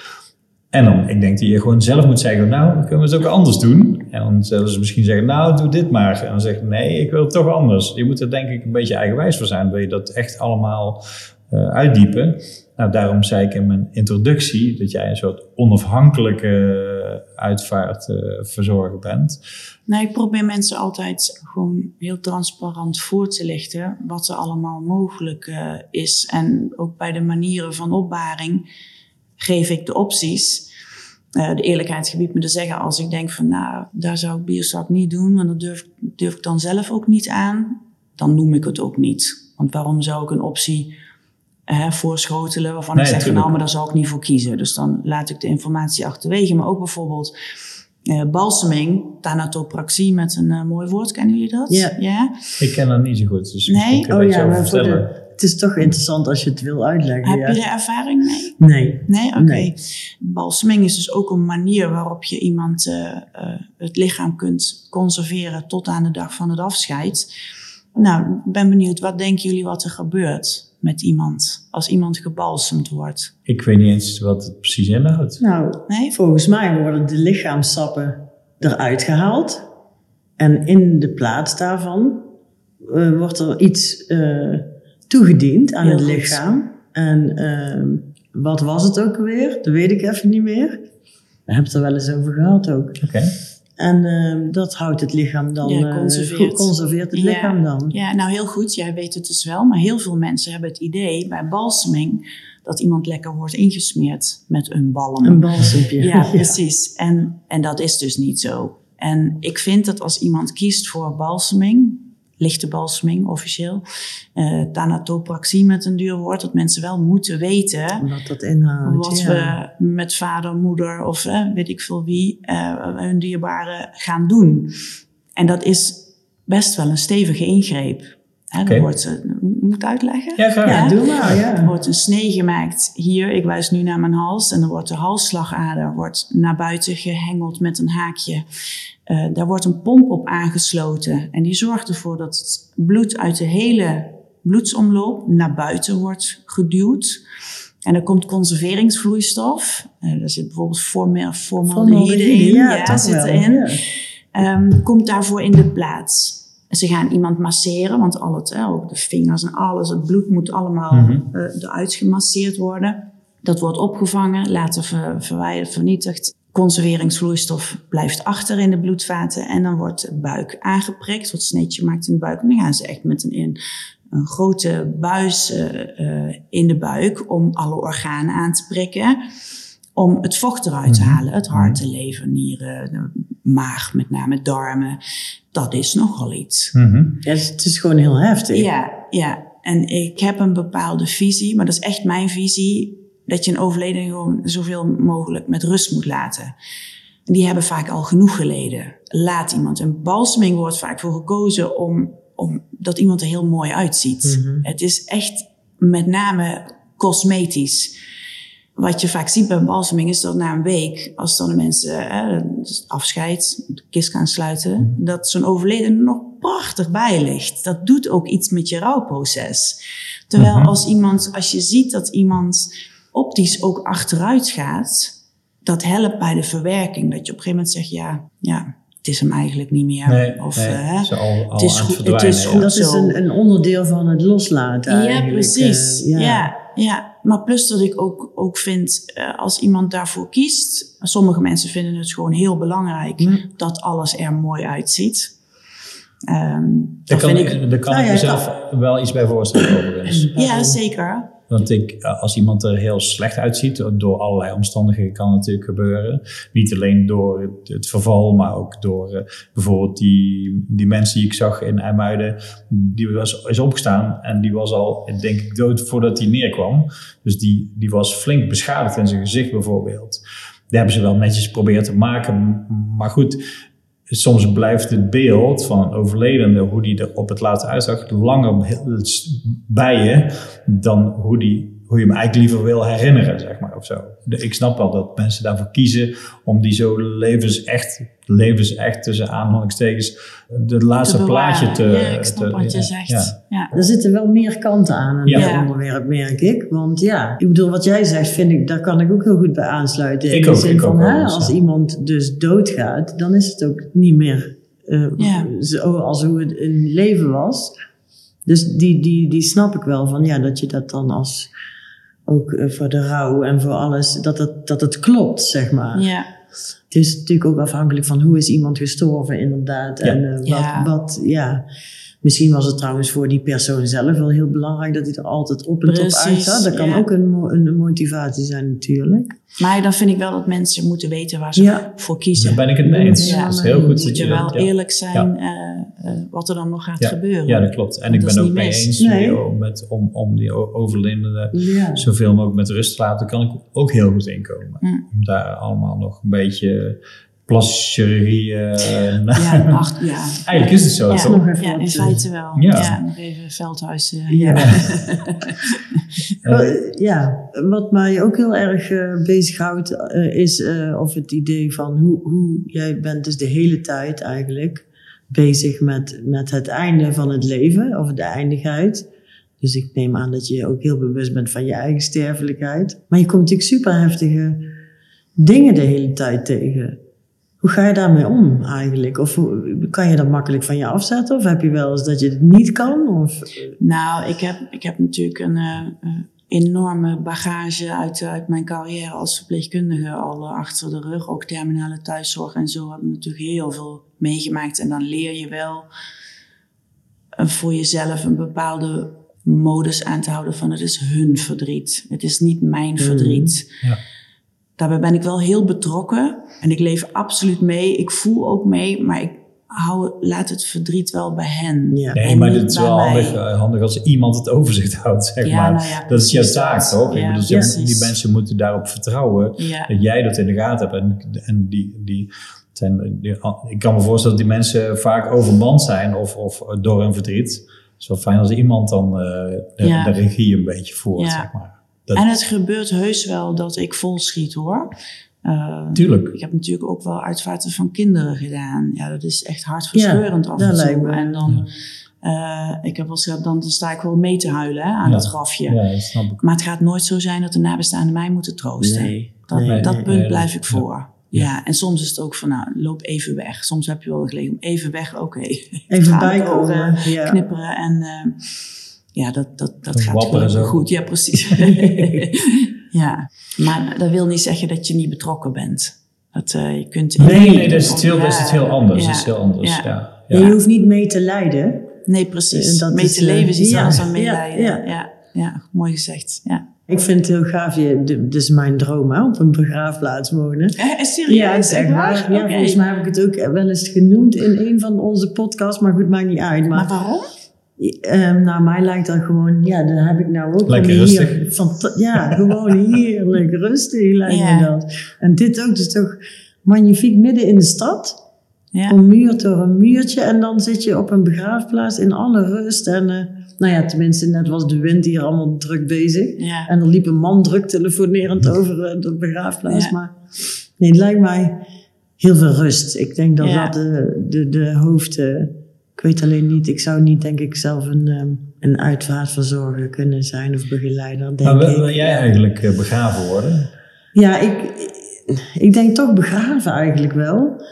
En dan, ik denk dat je gewoon zelf moet zeggen, nou, kunnen we het ook anders doen. En dan zullen ze misschien zeggen, nou, doe dit maar. En dan zeg je, nee, ik wil het toch anders. Je moet er denk ik een beetje eigenwijs voor zijn. Wil je dat echt allemaal uitdiepen? Nou, daarom zei ik in mijn introductie dat jij een soort onafhankelijke uitvaartverzorger bent. Nou, ik probeer mensen altijd gewoon heel transparant voor te lichten wat er allemaal mogelijk eh, is. En ook bij de manieren van opbaring geef ik de opties. Eh, de eerlijkheid gebiedt me te zeggen als ik denk van nou, daar zou ik bierzak niet doen, want dat durf, durf ik dan zelf ook niet aan. Dan noem ik het ook niet. Want waarom zou ik een optie eh, voorschotelen waarvan Nee, ik zeg van nou, maar daar zou ik niet voor kiezen. Dus dan laat ik de informatie achterwege. Maar ook bijvoorbeeld eh balseming, thanatopraxie met een eh, mooi woord. Kennen jullie dat? Ja. Ik ken dat niet zo goed, dus Nee? Oh ja, maar voor de, het is toch interessant als je het wil uitleggen. Heb ja. je er ervaring mee? Nee. Nee? Oké. Nee. Balseming is dus ook een manier waarop je iemand eh, het lichaam kunt conserveren tot aan de dag van het afscheid. Nou, ik ben benieuwd, wat denken jullie wat er gebeurt met iemand als iemand gebalsemd wordt? Ik weet niet eens wat het precies inhoudt. Nou, Nee? volgens mij worden de lichaamsappen eruit gehaald. En in de plaats daarvan eh, wordt er iets eh, toegediend aan Heel het goed. lichaam. En ehm, wat was het ook weer? Dat weet ik even niet meer. We hebben het er wel eens over gehad ook. Oké. En ehm, dat houdt het lichaam dan... Ja, eh, conserveert. goed- conserveert het Ja. lichaam dan. Ja, nou heel goed, jij weet het dus wel. Maar heel veel mensen hebben het idee bij balseming dat iemand lekker wordt ingesmeerd met een balm. Een balsempje. Ja, precies. En, en dat is dus niet zo. En ik vind dat als iemand kiest voor balseming, lichte balseming officieel, eh thanatopraxie met een duur woord, dat mensen wel moeten weten Wat dat inhoudt. wat ja. we met vader, moeder of weet ik veel wie eh, hun dierbaren gaan doen. En dat is best wel een stevige ingreep. Hè, er wordt, eh, moet uitleggen? Ja, graag. Ja, Ja. doe maar, Er ja. wordt een snee gemaakt hier, ik wijs nu naar mijn hals. En dan wordt de halsslagader wordt naar buiten gehengeld met een haakje. Eh, daar wordt een pomp op aangesloten. En die zorgt ervoor dat het bloed uit de hele bloedsomloop naar buiten wordt geduwd. En er komt conserveringsvloeistof. Eh daar zit bijvoorbeeld forma- formaldehyde in. ja, toch zit erin Ja. ehm, komt daarvoor in de plaats. Ze gaan iemand masseren, want al het, hè, ook de vingers en alles, het bloed moet allemaal Mhm. eh, eruit gemasseerd worden. Dat wordt opgevangen, later ver, verwijderd, vernietigd. Conserveringsvloeistof blijft achter in de bloedvaten en dan wordt de buik aangeprikt, wat sneetje maakt in de buik. En dan gaan ze echt met een, in, een grote buis eh, eh, in de buik om alle organen aan te prikken om het vocht eruit te Mhm. halen. Het hart, de lever, nieren, maag, met name darmen. Dat is nogal iets. Mhm. Ja, het is- het is gewoon heel heftig. Ja, ja. En ik heb een bepaalde visie, maar dat is echt mijn visie, dat je een overledene gewoon zoveel mogelijk met rust moet laten. Die hebben vaak al genoeg geleden. Laat iemand. Een balseming wordt vaak voor gekozen om, om dat iemand er heel mooi uitziet. Mhm. Het is echt met name cosmetisch. Wat je vaak ziet bij een balseming is dat na een week, als dan de mensen hè, dus afscheid, de kist gaan sluiten, dat zo'n overledene nog prachtig bij ligt. Dat doet ook iets met je rouwproces. Terwijl Mhm. als iemand, als je ziet dat iemand optisch ook achteruit gaat, dat helpt bij de verwerking. Dat je op een gegeven moment zegt, ja, ja het is hem eigenlijk niet meer. Nee, of, nee, eh, al, al het is goed- het is verdwijnen, goed. ja. Dat is een, een onderdeel van het loslaten eigenlijk. Ja, precies. eh, ja. Ja, maar plus dat ik ook, ook vind, eh, als iemand daarvoor kiest, sommige mensen vinden het gewoon heel belangrijk Hm. dat alles er mooi uitziet. Ehm Daar dat kan, vind ik, daar kan Nou ik ja, mezelf wel iets bij voorstellen overigens. ja, zeker. Want ik, als iemand er heel slecht uitziet, door allerlei omstandigheden kan natuurlijk gebeuren. Niet alleen door het, verval, maar ook door eh, bijvoorbeeld die, die mensen die ik zag in IJmuiden. Die was, is opgestaan en die was al, denk ik, dood voordat hij neerkwam. Dus die, die was flink beschadigd in zijn gezicht bijvoorbeeld. Die hebben ze wel netjes geprobeerd te maken. Maar goed, soms blijft het beeld van een overledene, hoe die er op het laatste uitzag, langer bij je dan hoe, die, hoe je hem eigenlijk liever wil herinneren, zeg maar, of zo. De- Ik snap wel dat mensen daarvoor kiezen om die zo levensecht, levensecht tussen aanhalingstekens, het laatste Te plaatje te... Ja, ik snap te- wat je ja, zegt. ja. Ja. Er zitten wel meer kanten aan aan Ja. onderwerp, merk ik. Want ja, ik bedoel, wat jij zegt, vind ik, daar kan ik ook heel goed bij aansluiten. Ik in de ook, zin ik van, ook hè, als ja. iemand dus doodgaat, dan is het ook niet meer eh, Ja. zo als hoe het in leven was. Dus die, die, die snap ik wel van, ja, dat je dat dan als, ook eh, voor de rouw en voor alles, dat het, dat het klopt, zeg maar. Ja. Het is natuurlijk ook afhankelijk van hoe is iemand gestorven, inderdaad. Ja. En eh, wat, Ja. wat, ja. Misschien was het trouwens voor die persoon zelf wel heel belangrijk dat hij er altijd op en top Precies, uitzag. Dat kan ja. ook een, een motivatie zijn, natuurlijk. Maar dan vind ik wel dat mensen moeten weten waar ze Ja. voor kiezen. Daar ben ik het mee eens. Ja, het is heel goed Moet dat je je wel dat... ja. eerlijk zijn eh, eh, wat er dan nog gaat Ja. gebeuren. Ja, dat klopt. En ik dat ben ook mee mis. eens Nee. met, om, om die o- overledene Ja. zoveel mogelijk met rust te laten, kan ik ook heel goed inkomen. Om daar allemaal nog een beetje eh, Ja, ach, ja. Eigenlijk is het zo, Ja. toch? Nog even Ja, in feite wel. Ja. Ja, nog even Veldhuis. eh, Ja. ja. Eh, ja, wat mij ook heel erg eh bezighoudt eh, is eh, of het idee van hoe, hoe jij bent dus de hele tijd eigenlijk bezig met, met het einde van het leven of de eindigheid. Dus ik neem aan dat je ook heel bewust bent van je eigen sterfelijkheid. Maar je komt natuurlijk super heftige dingen de hele tijd tegen. Hoe ga je daarmee om eigenlijk? Of kan je dat makkelijk van je afzetten? Of heb je wel eens dat je het niet kan? Of, Nou, ik heb, ik heb natuurlijk een eh, eh, enorme bagage uit, uit mijn carrière als verpleegkundige al eh, achter de rug. Ook terminale thuiszorg en zo heb ik natuurlijk heel veel meegemaakt. En dan leer je wel eh, voor jezelf een bepaalde modus aan te houden van het is hun verdriet. Het is niet mijn verdriet. Ja. Daarbij ben ik wel heel betrokken en ik leef absoluut mee. Ik voel ook mee, maar ik hou, laat het verdriet wel bij hen. Ja. Nee, En maar het is wel handig, eh, handig als iemand het overzicht houdt, zeg Ja, maar. nou ja, dat is jouw taak, toch? Ja, ik bedoel, ja, die mensen moeten daarop vertrouwen Ja. dat jij dat in de gaten hebt. En, en die, die zijn, die- ik kan me voorstellen dat die mensen vaak overmand zijn of, of door hun verdriet. Het is wel fijn als iemand dan eh, de, Ja. de regie een beetje voert, Ja. zeg maar. Dat, En het gebeurt heus wel dat ik vol schiet hoor. Uh, Tuurlijk. Ik heb natuurlijk ook wel uitvaarten van kinderen gedaan. Ja, dat is echt hartverscheurend Ja, af en toe. En dan, uh, ik heb wel dan, dan sta ik wel mee te huilen hè, aan Ja. dat grafje. Ja, dat snap ik. Maar het gaat nooit zo zijn dat de nabestaanden mij moeten troosten. Nee. Dat, Nee, dat nee, punt blijf ik voor. Ja. en soms is het ook van, nou, loop even weg. Soms heb je wel gelegen om even weg, oké. Even in de bijkomen. Knipperen en uh, ja, dat, dat, dat gaat zo. goed. Ja, precies. ja, maar dat wil niet zeggen dat je niet betrokken bent. Dat uh, je kunt... Nee, nee, dat is het heel, Ja, dat is het heel anders. ja, Dat is heel anders, ja. ja. Je hoeft niet mee te lijden. Nee, precies. Dat mee is, te leven is eh, iets ja, anders dan ja, meelijden. Ja, ja. ja. Mooi gezegd. Ja. Ik vind het heel gaaf. Je, dit is mijn droom, hè, op een begraafplaats wonen. Eh, serieus? Ja, zeg maar. Volgens mij heb ik het ook wel eens genoemd in een van onze podcasts, maar goed, maakt niet uit. Maar Maar, waarom? Ehm, nou, mij lijkt dat gewoon, ja, dan heb ik nou ook Lekker hier. rustig. ja, gewoon heerlijk rustig lijkt Ja. me dat. En dit ook, dus toch magnifiek midden in de stad. Ja. Ommuurd door een muurtje. En dan zit je op een begraafplaats in alle rust. En eh, nou ja, tenminste, net was de wind hier allemaal druk bezig. Ja. En er liep een man druk telefonerend over eh, de begraafplaats. Ja. Maar nee, het lijkt mij heel veel rust. Ik denk dat Ja. dat de, de, de hoofd... eh, ik weet alleen niet, ik zou niet denk ik zelf een, ehm, een uitvaartverzorger kunnen zijn of begeleider, denk Maar wil, ik. wil jij eigenlijk eh, begraven worden? Ja, ik, ik denk toch begraven eigenlijk wel.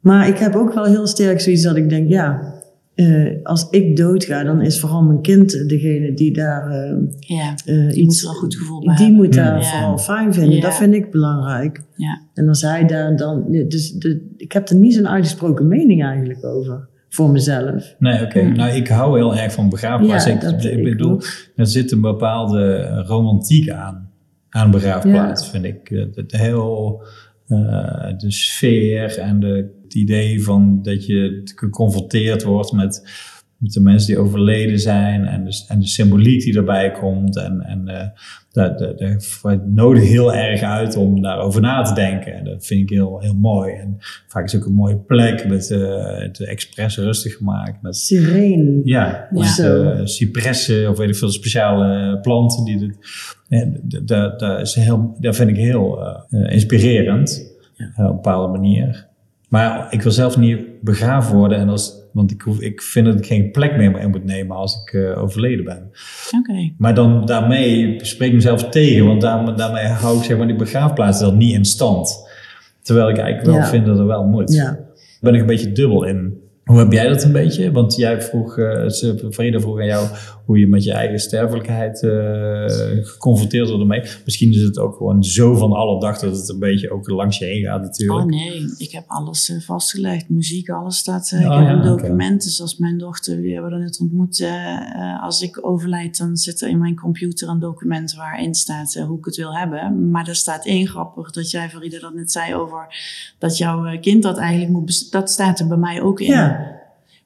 Maar ik heb ook wel heel sterk zoiets dat ik denk, ja, eh, als ik doodga, dan is vooral mijn kind degene die daar eh, ja. Die iets... moet er een goed gevoel bij Die hebben. moet daar Ja. vooral fijn vinden. Ja. Dat vind ik belangrijk. Ja. En als hij daar dan... Dus de, ik heb er niet zo'n uitgesproken mening eigenlijk over. Voor mezelf. Nee, oké. Hmm. Nou, ik hou heel erg van begraafplaats. Ja, ik, dat- ik bedoel, er zit een bepaalde romantiek aan. Aan begraafplaats, vind ik. Het, het heel... eh, de sfeer en de, het idee van dat je geconfronteerd wordt met, met de mensen die overleden zijn en de, en de symboliek die erbij komt. En, en eh, dat, dat, dat nodigt heel erg uit om daarover na te denken. En dat vind ik heel, heel mooi. En vaak is het ook een mooie plek met eh, het expres rustig gemaakt. Met, Sereen. ja, Of dus, zo. eh, cipressen of weet ik veel speciale planten. Die dit, dat is heel, dat vind ik heel eh, eh, inspirerend eh, op een bepaalde manier. Maar ik wil zelf niet begraven worden. En als, want ik, hoef, ik vind dat ik geen plek meer in moet nemen als ik eh, overleden ben. Oké. Maar dan daarmee spreek ik mezelf tegen. Want daar, daarmee hou ik zeg maar, die begraafplaats dan niet in stand. Terwijl ik eigenlijk wel Ja. vind dat er wel moet. Ja. Daar ben ik een beetje dubbel in. Hoe heb jij dat een beetje? Want jij vroeg, eh ze- Frida vroeg aan jou hoe je met je eigen sterfelijkheid eh, geconfronteerd wordt ermee. Misschien is het ook gewoon zo van alle dag dat het een beetje ook langs je heen gaat natuurlijk. Oh nee, ik heb alles eh, vastgelegd. Muziek, alles staat. eh, Oh, ik heb ja, een oké. document. Dus als mijn dochter, die hebben we net ontmoet. eh, eh, als ik overlijd, dan zit er in mijn computer een document waarin staat eh, hoe ik het wil hebben. Maar er staat één grappig dat jij, Farida, dat net zei over dat jouw eh, kind dat eigenlijk moet. Dat staat er bij mij ook in. Ja.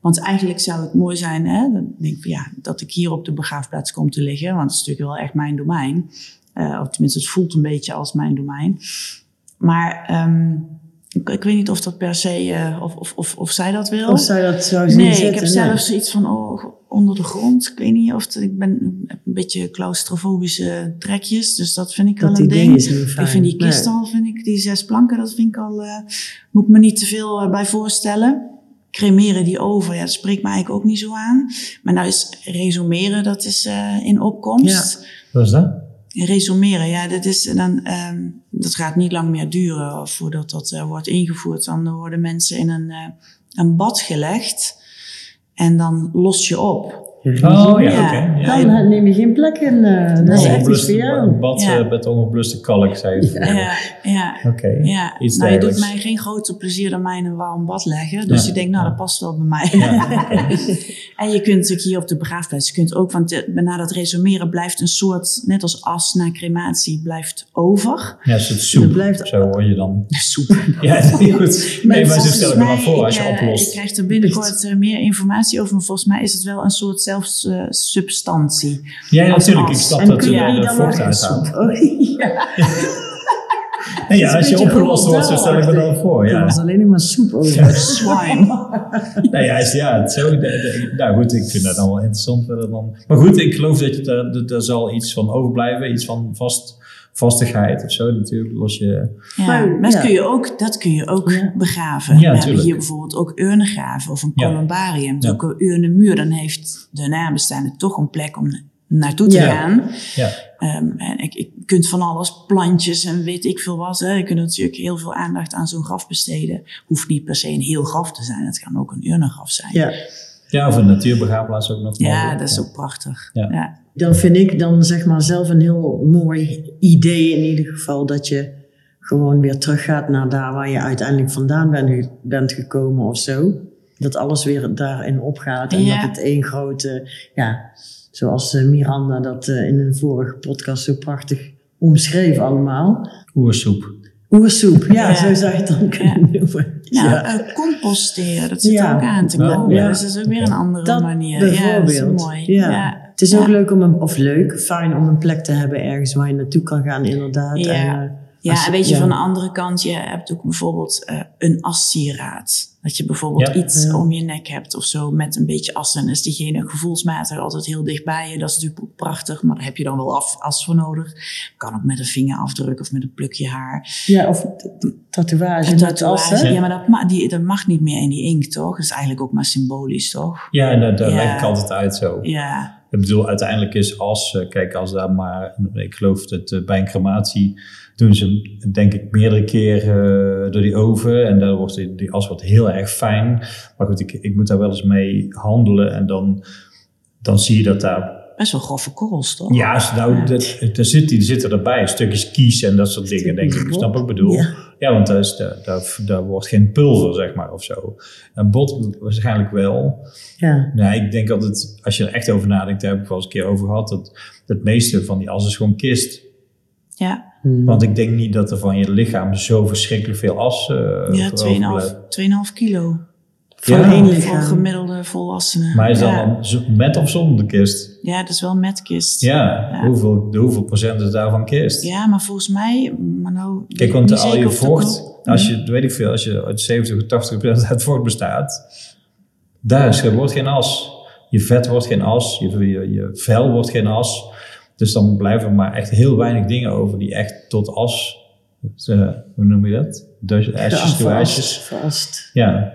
Want eigenlijk zou het mooi zijn, hè, dan denk ik, van, ja, dat ik hier op de begraafplaats kom te liggen. Want het is natuurlijk wel echt mijn domein. Eh, of tenminste, het voelt een beetje als mijn domein. Maar ehm, ik, ik weet niet of dat per se, eh, of, of, of, of zij dat wil. Of zou dat zou zien nee, ik heb zelf zoiets van, oh, onder de grond. Ik weet niet of het, ik ben heb een beetje claustrofobische trekjes. Dus dat vind ik Dat wel een ding. is niet fijn. Ik vind die kist Nee. al, vind ik, die zes planken, dat vind ik al, eh, moet ik me niet te veel bij voorstellen. Cremeren die over, ja, dat spreekt me eigenlijk ook niet zo aan. Maar nou is resumeren, dat is eh, in opkomst. Wat is dat? Resumeren, ja, dat, is dan, ehm, dat gaat niet lang meer duren voordat dat eh, wordt ingevoerd. Dan worden mensen in een, eh, een bad gelegd en dan los je op. Oh ja, Ja. oké. Ja, Dan neem je geen plek in. eh, dat is echt iets voor jou. Een bad Ja. eh, met ongebluste kalk, zei je. Ja, ja. Oké, Ja, iets nou, je doet mij geen groter plezier dan mij in een warm bad leggen. Dus Ja. je denkt, nou, dat past wel bij mij. Ja, en je kunt natuurlijk hier op de begraafplaats, je kunt ook, want de- na dat resumeren blijft een soort, net als as na crematie, blijft over. Ja, een soort soep. Blijft- Zo hoor je dan. Soep. Ja, goed. Nee, maar zo stel ik me Volgens voor mij, als je eh, oplost. Ik krijg er binnenkort eh, meer informatie over, maar volgens mij is het wel een soort zelfsubstantie. Ja, als natuurlijk. Ik snap dat je uithaalt. Oh, ja. Nee, ja, als je beetje opgelost wordt, zo stel ik me dan voor. Er Ja. was alleen maar soep over. Swine. Nee, ja, is- ja het zo, de- de- nou goed, ik vind dat dan wel interessant. Dan. Maar goed, ik geloof dat je daar, dat- daar zal iets van overblijven. Iets van vast, vastigheid of zo. Natuurlijk los je... Ja, Maar, dat, ja. kun je ook, dat kun je ook Ja. begraven. Ja, We hebben hier bijvoorbeeld ook urnengraven of een columbarium. Ja. Ook een urnenmuur. Dan heeft de nabestaande toch een plek om naartoe te Ja. gaan. Ja, Ehm, en ik, ik kunt van alles, plantjes en weet ik veel wat. Hè. Je kunt natuurlijk heel veel aandacht aan zo'n graf besteden. Hoeft niet per se een heel graf te zijn. Het kan ook een urnengraf zijn. Ja. of een natuurbegraafplaats ook nog. Ja, mogelijk. dat is ook prachtig. Ja. Ja. Dan vind ik dan zeg maar zelf een heel mooi idee in ieder geval dat je gewoon weer teruggaat naar daar waar je uiteindelijk vandaan bent, bent gekomen of zo. Dat alles weer daarin opgaat en Ja. dat het één grote, ja, zoals eh, Miranda dat eh, in een vorige podcast zo prachtig omschreef allemaal. Oersoep. Oersoep, ja, Ja. zo zou je het dan kunnen noemen. Nou, ja. eh, composteren, dat zit Ja. er ook aan te komen. Ja. Dus dat is ook weer een andere Dat manier. Ja, dat is bijvoorbeeld. mooi. Ja. Het is ook leuk om een, of leuk, fijn om een plek te hebben ergens waar je naartoe kan gaan, inderdaad. Ja. En, eh, Ja, Als je- en weet je, ja. van de andere kant, je hebt ook bijvoorbeeld eh, een assieraad. Dat je bijvoorbeeld Ja. iets Ja. om je nek hebt of zo met een beetje as. En is diegene gevoelsmatig altijd heel dichtbij je. Dat is natuurlijk ook prachtig, maar daar heb je dan wel af, as voor nodig. Kan ook met een vingerafdruk of met een plukje haar. Ja, of tatoeage. Een met as, tatoeage, hè? ja, maar dat, ma die, dat mag niet meer in die inkt, toch? Dat is eigenlijk ook maar symbolisch, toch? Ja, en daar Ja. leg ik altijd uit zo. Ja, Ik bedoel, uiteindelijk is als, eh, kijk, als daar maar, ik geloof dat eh, bij een crematie doen ze, denk ik, meerdere keren eh, door die oven en daar wordt die, die as wordt heel erg fijn. Maar goed, ik, ik moet daar wel eens mee handelen en dan, dan zie je dat daar, best wel grove korrels, toch? ja, als nou, dat, daar zit, die zitten erbij, stukjes kies en dat soort dingen, denk ik. Snap wat ik bedoel? Ja. Ja, want daar, is, daar, daar, daar wordt geen pulver, zeg maar, of zo. Een bot waarschijnlijk wel. Ja. Ja, ik denk altijd, als je er echt over nadenkt, daar heb ik wel eens een keer over gehad, dat het meeste van die as is gewoon kist. Ja, Hmm. Want ik denk niet dat er van je lichaam zo verschrikkelijk veel as eh ja overblijft. 2,5 2,5 kilo. Van Ja. één Voor lichaam. gemiddelde volwassenen. Maar is dat ja. dan met of zonder de kist? Ja, dat is wel met kist. Ja, Ja. Hoeveel, de hoeveel procent is daarvan kist? Ja, maar volgens mij, maar nou. Kijk, want al je vocht, nog- als je, weet ik veel, als je uit 70 of 80 procent uit vocht bestaat, daar is, er wordt geen as. Je vet wordt geen as, je, je, je vel wordt geen as. Dus dan blijven er maar echt heel weinig dingen over die echt tot as, eh, hoe noem je dat? Dus, asjes to asjes. Vast. Ja,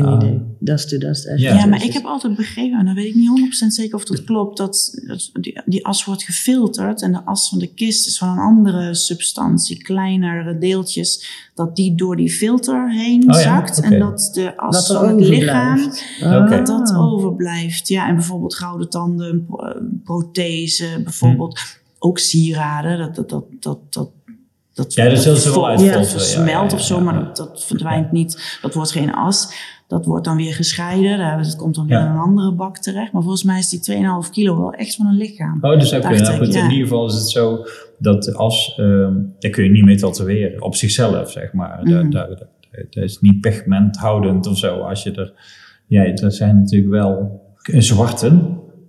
Geen Ah. idee. Dust to dust. ashes Ja. Maar ik heb altijd begrepen, en dan weet ik niet 100% zeker of dat klopt, dat, dat die, die as wordt gefilterd en de as van de kist is van een andere substantie, kleinere deeltjes, dat die door die filter heen Oh ja, zakt en dat de as van het lichaam, overblijft. Oké. dat dat Ah. overblijft. Ja, en bijvoorbeeld gouden tanden, eh, prothese, bijvoorbeeld ook sieraden, dat, dat, dat, dat, dat dat, Ja, dat wel vol- dat ja, versmelt ja, ja, of zo, ja, maar dat, dat verdwijnt niet. Dat wordt geen as. Dat wordt dan weer gescheiden. Daar- Dat komt dan weer in een andere bak terecht. Maar volgens mij is die 2,5 kilo wel echt van een lichaam. Oh, dus nou ja. in ieder geval is het zo dat als, ehm daar kun je niet mee tatoeëren op zichzelf, zeg maar. Daar, Mhm. daar, daar, dat is niet pigmenthoudend of zo. Als je er, ja, er zijn natuurlijk wel zwarte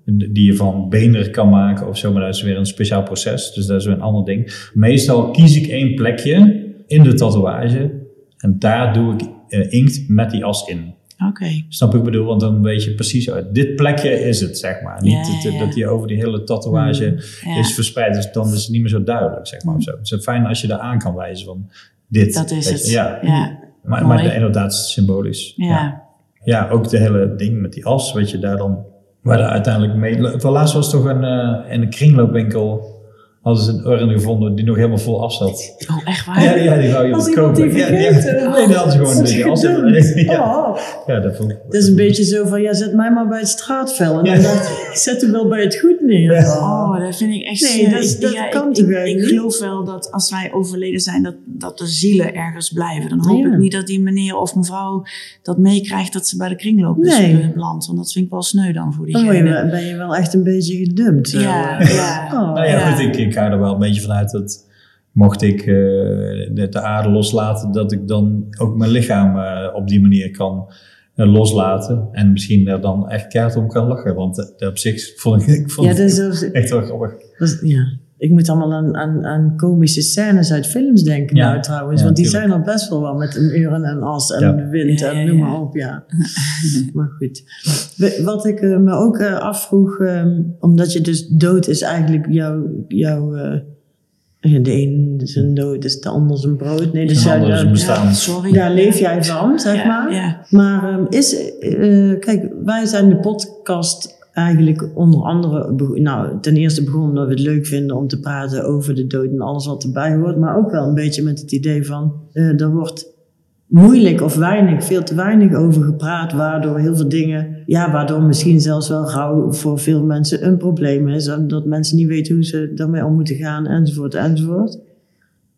die je van beender kan maken of zo, maar dat is weer een speciaal proces. Dus dat is weer een ander ding. Meestal kies ik één plekje in de tatoeage en daar doe ik eh, inkt met die as in. Oké. Snap ik bedoel? Want dan weet je precies uit dit plekje is het, zeg maar. Niet Ja, dat- ja, ja. dat die over die hele tatoeage Ja. is verspreid. Dus dan is het niet meer zo duidelijk, zeg maar. Of zo. Het is fijn als je daar aan kan wijzen van dit. Dat is het. Ja. Ja. Maar, maar inderdaad symbolisch. Ja. Ja. ook de hele ding met die as, weet je, daar dan... Waar daar uiteindelijk mee... Voor laatst was toch een, in een kringloopwinkel... hadden ze een urn gevonden die nog helemaal vol as zat. Oh, echt waar? Ja, ja die wou je iemand kopen. die ja, ja, nee, dat ze gewoon een beetje. Ja, Oh, ja, dat vond ik... het is een beetje zo van, ja, zet mij maar bij het straatvel. En dan dacht ik, zet hem wel bij het goed neer. Oh, dat vind ik echt... Nee, eh, dat ik- dat ja, kan ik, toch ik, ik geloof wel dat als wij overleden zijn, dat, dat de zielen ergens blijven. Dan hoop Ja. ik niet dat die meneer of mevrouw dat meekrijgt dat ze bij de kringloop is Nee. eh, beland. Want dat vind ik wel sneu dan voor Dan diegene. wel- ben je wel echt een beetje gedumpt. Ja, ja. Oh. Nou ja, Ja. goed, ik, ik ga er wel een beetje vanuit dat mocht ik eh, de, de aarde loslaten, dat ik dan ook mijn lichaam eh, op die manier kan eh, loslaten. En misschien er dan echt keihard om kan lachen. Want op zich vond ik, ik vond Ja, echt wel grappig. ja. Ik moet allemaal aan, aan, aan komische scènes uit films denken Ja. nou trouwens. Ja, want die tuurlijk. zijn er best wel wat met een uren en as en Ja. de wind Ja, en ja, noem maar op. Ja. maar goed. Wat ik eh, me ook eh, afvroeg, ehm, omdat je dus dood is eigenlijk jouw... jouw eh, de een zijn dood is de ander zijn brood. Nee, dus De jij- ander is daar- bestaan. Ja, sorry. daar leef jij van, zeg Ja, maar. ja. Maar ehm, is, eh, kijk, wij zijn de podcast eigenlijk onder andere, nou, ten eerste begonnen omdat we het leuk vinden om te praten over de dood en alles wat erbij hoort, maar ook wel een beetje met het idee van, eh, er wordt moeilijk of weinig, veel te weinig over gepraat, waardoor heel veel dingen, ja, waardoor misschien zelfs wel rouw voor veel mensen een probleem is, en dat mensen niet weten hoe ze daarmee om moeten gaan, enzovoort, enzovoort.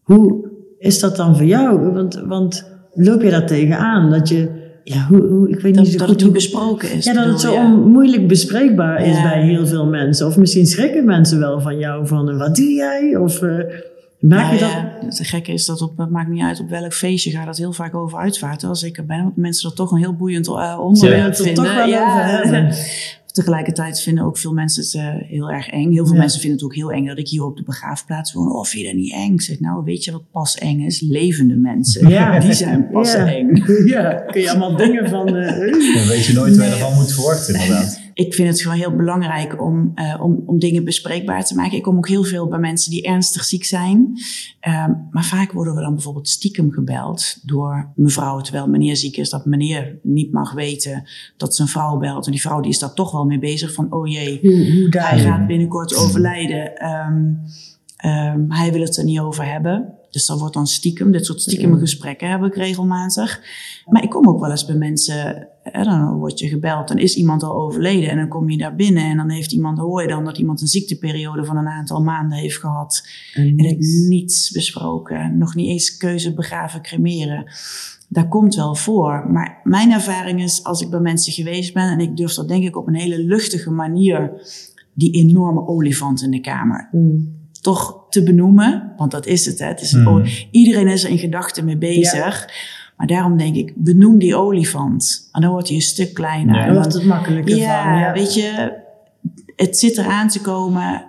Hoe is dat dan voor jou? Want, want loop je daar tegenaan? Dat je, ja, hoe, hoe, ik weet Dat, niet zo dat goed het niet besproken is. Ja, dat het zo je? moeilijk bespreekbaar is Ja. bij heel veel mensen. Of misschien schrikken mensen wel van jou van, eh, wat doe jij? Of eh, maak je Nou dat... ja, het gekke is dat op, het maakt niet uit op welk feestje gaat het heel vaak over uitvaarten als ik er ben. Want mensen dat toch een heel boeiend eh, onderwerp het er toch wel over hebben? Tegelijkertijd vinden ook veel mensen het eh, heel erg eng. Heel veel Ja. mensen vinden het ook heel eng dat ik hier op de begraafplaats woon. Oh, vind je dat niet eng? Ik zeg, nou, weet je wat pas eng is? Levende mensen. Ja. Die zijn pas Ja. eng. Ja, kun je allemaal dingen van... eh, Dan weet je nooit waar je ervan moet verwachten, inderdaad. Ik vind het gewoon heel belangrijk om, eh, om, om dingen bespreekbaar te maken. Ik kom ook heel veel bij mensen die ernstig ziek zijn. Ehm, maar vaak worden we dan bijvoorbeeld stiekem gebeld door mevrouw, terwijl meneer ziek is, dat meneer niet mag weten dat zijn vrouw belt. En die vrouw die is daar toch wel mee bezig van, oh jee, hij gaat binnenkort overlijden. Ehm, ehm, hij wil het er niet over hebben. Dus dat wordt dan stiekem. Dit soort stiekem gesprekken heb ik regelmatig. Maar ik kom ook wel eens bij mensen. Dan word je gebeld. Dan is iemand al overleden. En dan kom je daar binnen. En dan heeft iemand, hoor je dan dat iemand een ziekteperiode van een aantal maanden heeft gehad. En En het niets besproken. Nog niet eens keuze begraven, cremeren. Dat komt wel voor. Maar mijn ervaring is, als ik bij mensen geweest ben... en ik durf dat denk ik op een hele luchtige manier... die enorme olifant in de kamer Mm. toch te benoemen. Want dat is het. Hè. het is o- Iedereen is er in gedachten mee bezig. Maar daarom denk ik, benoem die olifant. En dan wordt hij een stuk kleiner. Ja. Dan- wordt het makkelijker ja, van. Ja, weet je, het zit eraan te komen.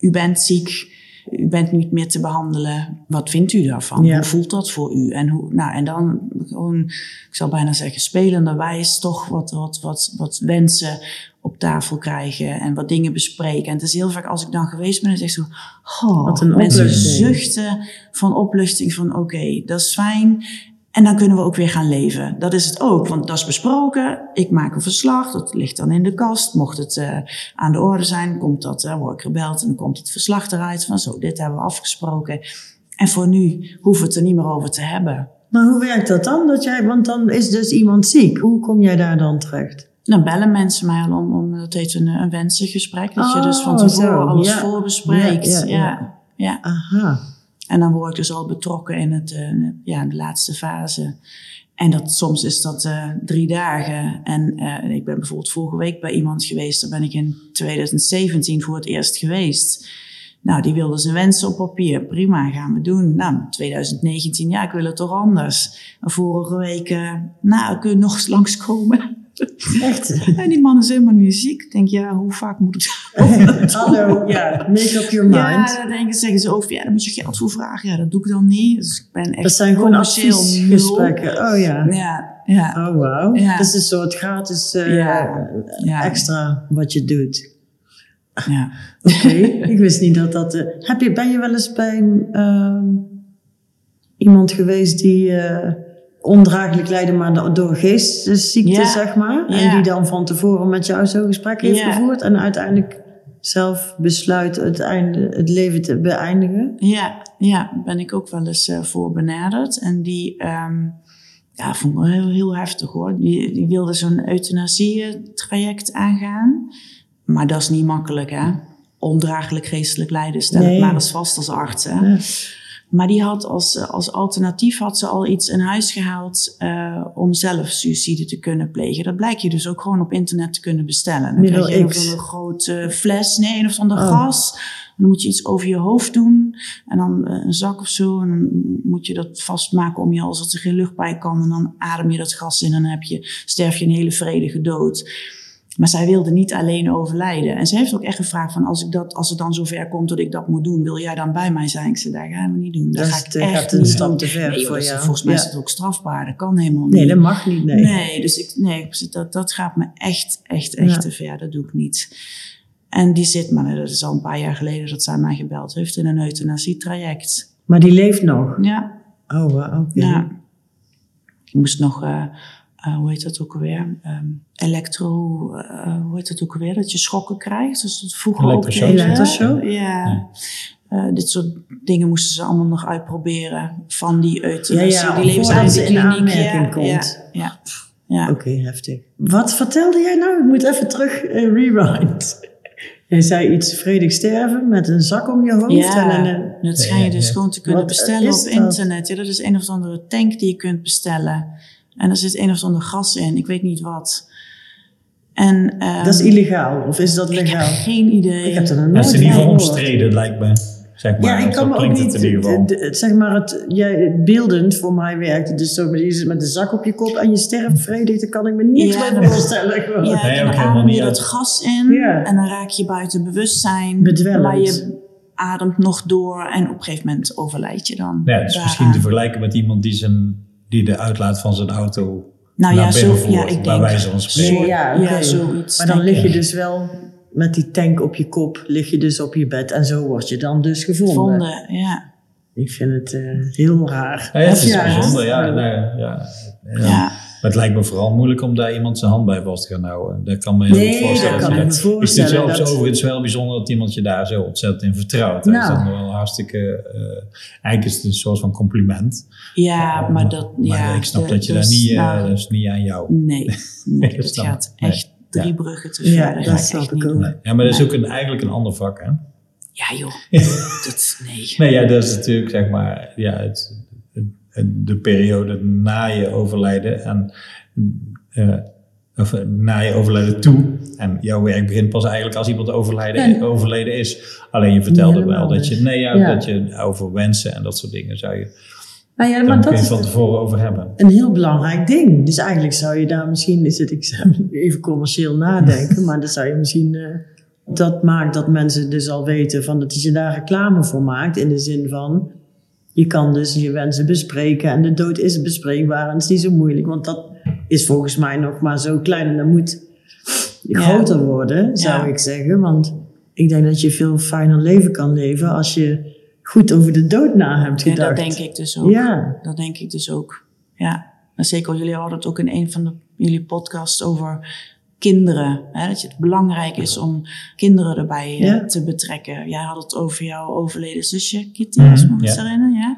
U bent ziek. U bent niet meer te behandelen. Wat vindt u daarvan? Ja. Hoe voelt dat voor u? En, hoe, nou, en dan gewoon, ik zal bijna zeggen, spelenderwijs toch wat, wat, wat, wat wensen op tafel krijgen en wat dingen bespreken. En het is heel vaak als ik dan geweest ben, dan zeg ik zo, oh, Wat een mensen opluchting. zuchten van opluchting van oké, dat is fijn. En dan kunnen we ook weer gaan leven. Dat is het ook, want dat is besproken. Ik maak een verslag, dat ligt dan in de kast. Mocht het eh, aan de orde zijn, komt dat, uh, word ik gebeld en dan komt het verslag eruit van zo, dit hebben we afgesproken. En voor nu hoeven we het er niet meer over te hebben. Maar hoe werkt dat dan? Dat jij, want dan is dus iemand ziek. Hoe kom jij daar dan terecht? Dan bellen mensen mij al om, om dat heet een, een wensengesprek. Dat je dus van Oh, tevoren zo, alles ja. voorbespreekt. Ja, ja. ja. Aha. En dan word ik dus al betrokken in het, eh, ja, de laatste fase. En dat, soms is dat eh, drie dagen. En eh, ik ben bijvoorbeeld vorige week bij iemand geweest. Daar ben ik in 2017 voor het eerst geweest. Nou, die wilde zijn wensen op papier. Prima, gaan we doen. Nou, 2019, ja, ik wil het toch anders. Vorige week, nou, kun je nog langskomen? Echt? En die man is helemaal niet ziek. Ik denk, ja, hoe vaak moet ik Hallo, ja. Make up your mind. Ja, dan denken, zeggen ze over, ja, daar moet je geld voor vragen. Ja, dat doe ik dan niet. Dus ik ben echt dat zijn gewoon adviesgesprekken. Oh ja. Ja, ja, Oh wauw. Ja. Dat is een soort gratis eh, Ja. extra wat je doet. ja. Oké, ik wist niet dat dat... eh, heb je, ben je wel eens bij ehm, iemand geweest die eh, ondraaglijk lijden, maar do- door geestesziekte, Ja. zeg maar? En die dan van tevoren met jou zo'n gesprek heeft Ja. gevoerd en uiteindelijk zelf besluit het, einde, het leven te beëindigen? Ja, ja, ben ik ook wel eens eh, voor benaderd. En die, ehm, ja, vond ik wel heel, heel heftig hoor. Die, die wilde zo'n euthanasie-traject aangaan. Maar dat is niet makkelijk hè. Ondraaglijk geestelijk lijden, stel Nee. het maar eens vast als arts hè. Maar die had als, als alternatief had ze al iets in huis gehaald eh, om zelf suïcide te kunnen plegen. Dat blijkt je dus ook gewoon op internet te kunnen bestellen. Dan Middel krijg je een of X. andere grote fles, nee, een of ander Oh. gas. Dan moet je iets over je hoofd doen en dan eh, een zak of zo. En dan moet je dat vastmaken om je dat er geen lucht bij kan. En dan adem je dat gas in en dan heb je, sterf je een hele vredige dood. Maar zij wilde niet alleen overlijden. En ze heeft ook echt gevraagd van als, ik dat, als het dan zover komt dat ik dat moet doen, wil jij dan bij mij zijn? Ik zei, dat gaan we niet doen. Dat, Dat ga ik te- echt gaat een stap te ver Nee, joh, voor is-. Volgens mij Ja. is het ook strafbaar. Dat kan helemaal niet. Nee, dat mag niet, nee. Nee, dus ik, nee, zit- dat, dat gaat me echt, echt, echt Ja. te ver. Dat doe ik niet. En die zit, maar dat is al een paar jaar geleden dat zij mij gebeld heeft in een euthanasietraject. Maar die leeft nog? Ja, Oh, oké. ja. Ik moest nog, eh, eh, hoe heet dat ook alweer? Ehm, elektro, eh, hoe heet dat ook alweer? Dat je schokken krijgt. Dus dat vroeger ook Elektroshock. deden. Elektroshock? Ja. Eh, dit soort dingen moesten ze allemaal nog uitproberen van die euthanasie. Ja, ja, die ze in levenseindekliniek. aanmerking ja, komt. Ja, ja, ja. Oké, heftig. Wat vertelde jij nou? Ik moet even terug rewind. Jij zei iets vredig sterven met een zak om je hoofd. Ja, En een, dat schijn je ja, dus ja. gewoon te kunnen Wat bestellen is op dat? internet. Ja, dat is een of andere tank die je kunt bestellen. En er zit een of ander gas in, ik weet niet wat. En, ehm, dat is illegaal, of is dat Ik heb legaal? geen idee. Ik heb er nog Dat nooit is in ieder geval omstreden, lijkt me. Zeg maar. Ja, ik kan me ook klinkt niet, het in ieder geval. d- d- zeg maar, het, jij, beeldend voor mij werkt het dus zo, je zit met de zak op je kop en je sterft vredig, daar kan ik me niks Ja, bij voorstellen. Ja, Nee, dan adem je dat gas in Ja. en dan raak je buiten bewustzijn. Bedwellend. Maar je ademt nog door en op een gegeven moment overlijd je dan. Ja, het is daaraan. misschien te vergelijken met iemand die, zijn, die de uitlaat van zijn auto Nou naar ja, binnen zo, ja, voert, ik bij denk. wijze van spreken. Nee, ja, ja, zoiets. Maar dan lig ik. je dus wel met die tank op je kop, lig je dus op je bed en zo word je dan dus gevonden. Vonden, ja. Ik vind het eh, heel raar. Ja, het is Ja, bijzonder, ja. ja. nee, ja, ja. Ja. Maar het lijkt me vooral moeilijk om daar iemand zijn hand bij vast te gaan houden. Dat kan me heel Nee, goed voorstellen. dat kan ik me Ik vind het voorstellen, zelfs dat- overigens wel bijzonder dat iemand je daar zo ontzettend in vertrouwt. Dat is Nou. dan wel hartstikke... eh, eigenlijk is het een soort van compliment. ja, maar dat... Maar ja, ik snap de- dat je dus, daar niet... eh, nou, dat is niet aan jou. nee, nee, dat gaat. Nee. echt drie Ja. bruggen te Ja, dat snap ik niet ook. Ja, maar dat is ook een, eigenlijk een ander vak, hè? Ja joh, dat, nee. Nee, ja, dat is natuurlijk zeg maar ja, het- de periode na je overlijden en eh, of eh, na je overlijden toe. En jouw werk begint pas eigenlijk als iemand overlijden, En- overleden is. Alleen je vertelde wel dat je, nee, ja, Ja. dat je over wensen en dat soort dingen zou je, Nou ja, maar dat is van tevoren over hebben. een heel belangrijk ding. Dus eigenlijk zou je daar misschien, zit ik even commercieel nadenken, maar dan zou je misschien, eh, dat maakt dat mensen dus al weten van dat je daar reclame voor maakt. In de zin van, je kan dus je wensen bespreken en de dood is bespreekbaar en het is niet zo moeilijk. Want dat is volgens mij nog maar zo klein en dat moet Ja. groter worden, zou Ja. ik zeggen. Want ik denk dat je veel fijner leven kan leven als je goed over de dood na hebt Ja, gedacht. dat denk ik dus ook. Ja. Dat denk ik dus ook. Ja. En zeker, jullie hadden het ook in een van de, jullie podcasts over kinderen. Hè? Dat het belangrijk is om kinderen erbij eh, Ja. te betrekken. Jij had het over jouw overleden zusje, Kitty, Mhm, als ik me goed ja. herinner. Ja?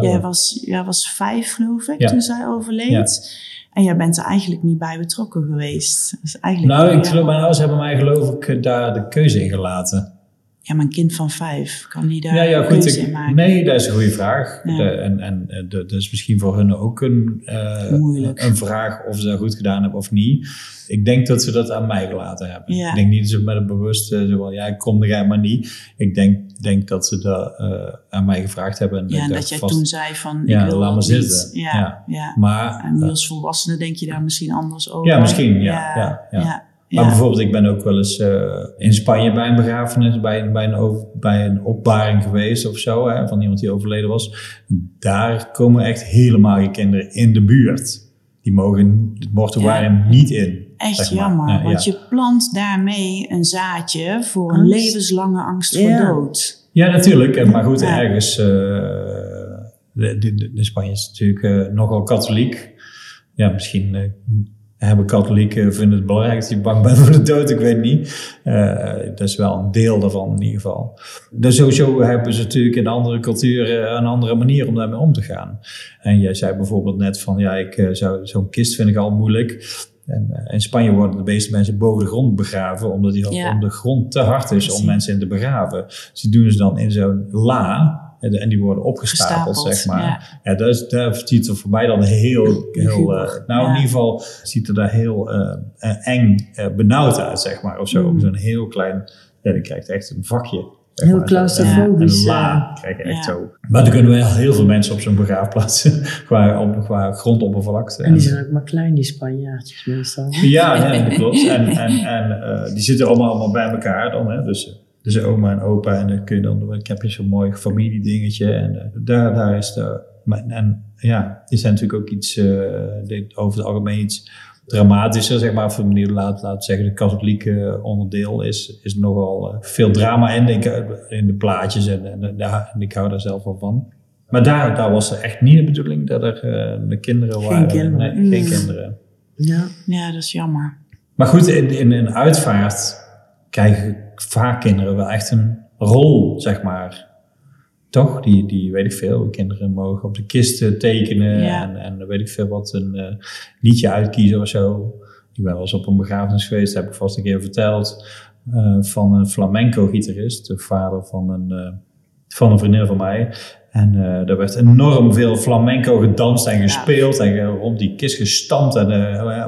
Jij, was, jij was vijf, geloof ik, Ja. toen zij overleed. En jij bent er eigenlijk niet bij betrokken geweest. Eigenlijk Nou, ik geloof, mijn ouders hebben mij geloof ik eh, daar de keuze in gelaten. Ja, maar een kind van vijf, kan die daar Ja, ja, een goed. ik- in maken? nee, dat is een goede vraag. Ja. De- en en eh, de- dat is misschien voor hun ook een, eh, een vraag of ze dat goed gedaan hebben of niet. Ik denk dat ze dat aan mij gelaten hebben. Ja. Ik denk niet dat ze met een bewuste, zo van, ja, kom er jij maar niet. Ik denk, denk dat ze dat eh, aan mij gevraagd hebben. En Ja, en ik dat jij vast- toen zei van, Ja, ik wil laat maar zitten. Ja, Ja. ja. Maar, En als volwassene denk je daar misschien anders over. Ja, misschien, ja. ja, Maar ja. bijvoorbeeld, ik ben ook wel eens eh, in Spanje bij een begrafenis, bij, een- bij, een, over- bij een opbaring geweest of zo, hè, van iemand die overleden was. Daar komen echt helemaal geen kinderen in de buurt. Die mogen het mortuarium niet in. Echt zeg maar. jammer, Ja, want ja. je plant daarmee een zaadje voor een levenslange angst voor Ja. dood. Ja, natuurlijk. En- Maar goed, Ja. ergens. eh, de, de, de, de Spanje is natuurlijk eh, nogal katholiek. Ja, misschien eh, hebben katholieken vinden het belangrijk dat je bang bent voor de dood. Ik weet niet. Eh, dat is wel een deel daarvan in ieder geval. Dus sowieso hebben ze natuurlijk in andere culturen een andere manier om daarmee om te gaan. En jij zei bijvoorbeeld net van ja, ik eh, zou zo'n kist vind ik al moeilijk. En eh, in Spanje worden de meeste mensen boven de grond begraven, omdat die Ja. om de grond te hard is om mensen in te begraven. Dus die doen ze dan in zo'n la. En en die worden opgestapeld, Gestapeld, zeg maar. ja. Ja, dat, is, dat ziet er voor mij dan heel, heel eh, nou Ja. in ieder geval ziet er daar heel eh, eh, eng, eh, benauwd uit, zeg maar, of zo. Mm. Zo'n heel klein, ja, die krijgt echt een vakje. zeg Heel claustrofobisch, ja. krijg je echt Ja. zo. Maar dan kunnen we heel veel mensen op zo'n begraafplaats qua, op, qua grondoppervlakte. En die zijn ook maar klein, die Spanjaardjes meestal. Ja, nee, dat klopt. En, en, en eh, die zitten allemaal, allemaal bij elkaar dan. Hè? Dus, dus oma en opa. En dan kun je dan, ik heb je zo'n mooi familiedingetje. En eh, daar, daar is de. Maar, en ja, die zijn natuurlijk ook iets, eh, over het algemeen iets dramatischer, zeg maar. Een manier laat, laat zeggen, de katholieke onderdeel is, is nogal eh, veel drama in, denk ik, in de plaatjes. En, en, en daar, en ik hou daar zelf wel van. Maar daar, daar was er echt niet de bedoeling dat er eh, de kinderen Geen waren. kinderen. Nee, geen Mm. kinderen. Ja. Ja, dat is jammer. Maar goed, in, in een uitvaart krijgen vaak kinderen wel echt een rol, zeg maar. Toch? Die, die weet ik veel. Kinderen mogen op de kisten tekenen Ja. en, en weet ik veel wat, een eh, liedje uitkiezen of zo. Ik ben wel eens op een begrafenis geweest, dat heb ik vast een keer verteld, eh, van een flamenco-gitarist, de vader van een, eh, van een vriendin van mij. En eh er werd enorm veel flamenco gedanst en gespeeld en rond die kist gestampt en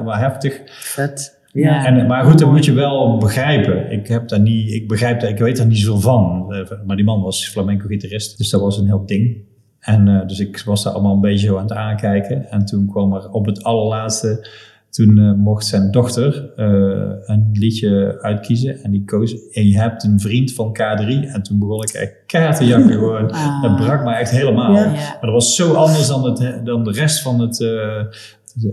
wel heftig. Vet. Ja. En, maar goed, dat moet je wel begrijpen. Ik, heb daar niet, ik begrijp daar, ik weet daar niet zoveel van. Eh, Maar die man was flamenco-gitarist, dus dat was een heel ding. En eh, dus ik was daar allemaal een beetje zo aan het aankijken. En toen kwam er op het allerlaatste, toen eh, mocht zijn dochter een liedje uitkiezen. En die koos, en je hebt een vriend van K3. En toen begon ik echt keihard te janken gewoon. Ah. Dat brak me echt helemaal. Ja. Ja. Maar dat was zo anders dan, het, dan de rest van het.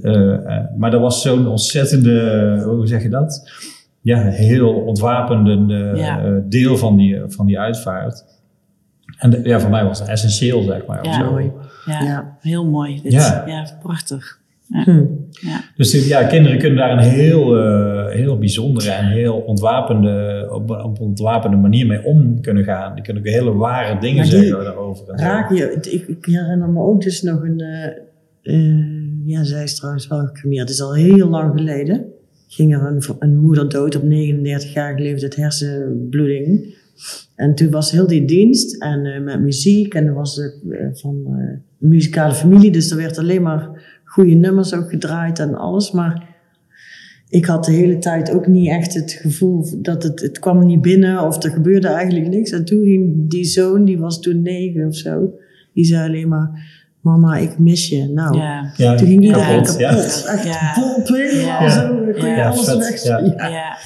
Eh, eh, eh, maar dat was zo'n ontzettende, hoe zeg je dat? Ja, heel ontwapende Ja. eh, deel van die, van die uitvaart. En de- ja, voor mij was het essentieel, zeg maar. Ja, mooi. Ja, Ja. heel mooi. Dit. Ja. Ja. prachtig. Hm. Dus ja, kinderen kunnen daar een heel, eh, heel bijzondere en heel ontwapende, op, op een ontwapende manier mee om kunnen gaan. Die kunnen ook hele ware dingen Maar die zeggen daarover. En zo. Raak je, ik, ik herinner me ook dus nog een, eh, eh, ja, zij is trouwens wel gecremeerd, het is al heel lang geleden. Ging er een, een moeder dood op 39-jarige leeftijd, hersenbloeding. En toen was heel die dienst en eh, met muziek en er was de, eh, van eh, een muzikale familie, dus er werd alleen maar goede nummers ook gedraaid en alles. Maar ik had de hele tijd ook niet echt het gevoel dat het, het kwam niet binnen of er gebeurde eigenlijk niks. En toen ging die zoon, die was toen negen of zo, die zei alleen maar, mama, ik mis je. Nou, Ja. Toen ging iedereen kapot, kapot. ja. Echt Ja. Ja. zo. Dan kon je Ja, alles vet, weg. ja.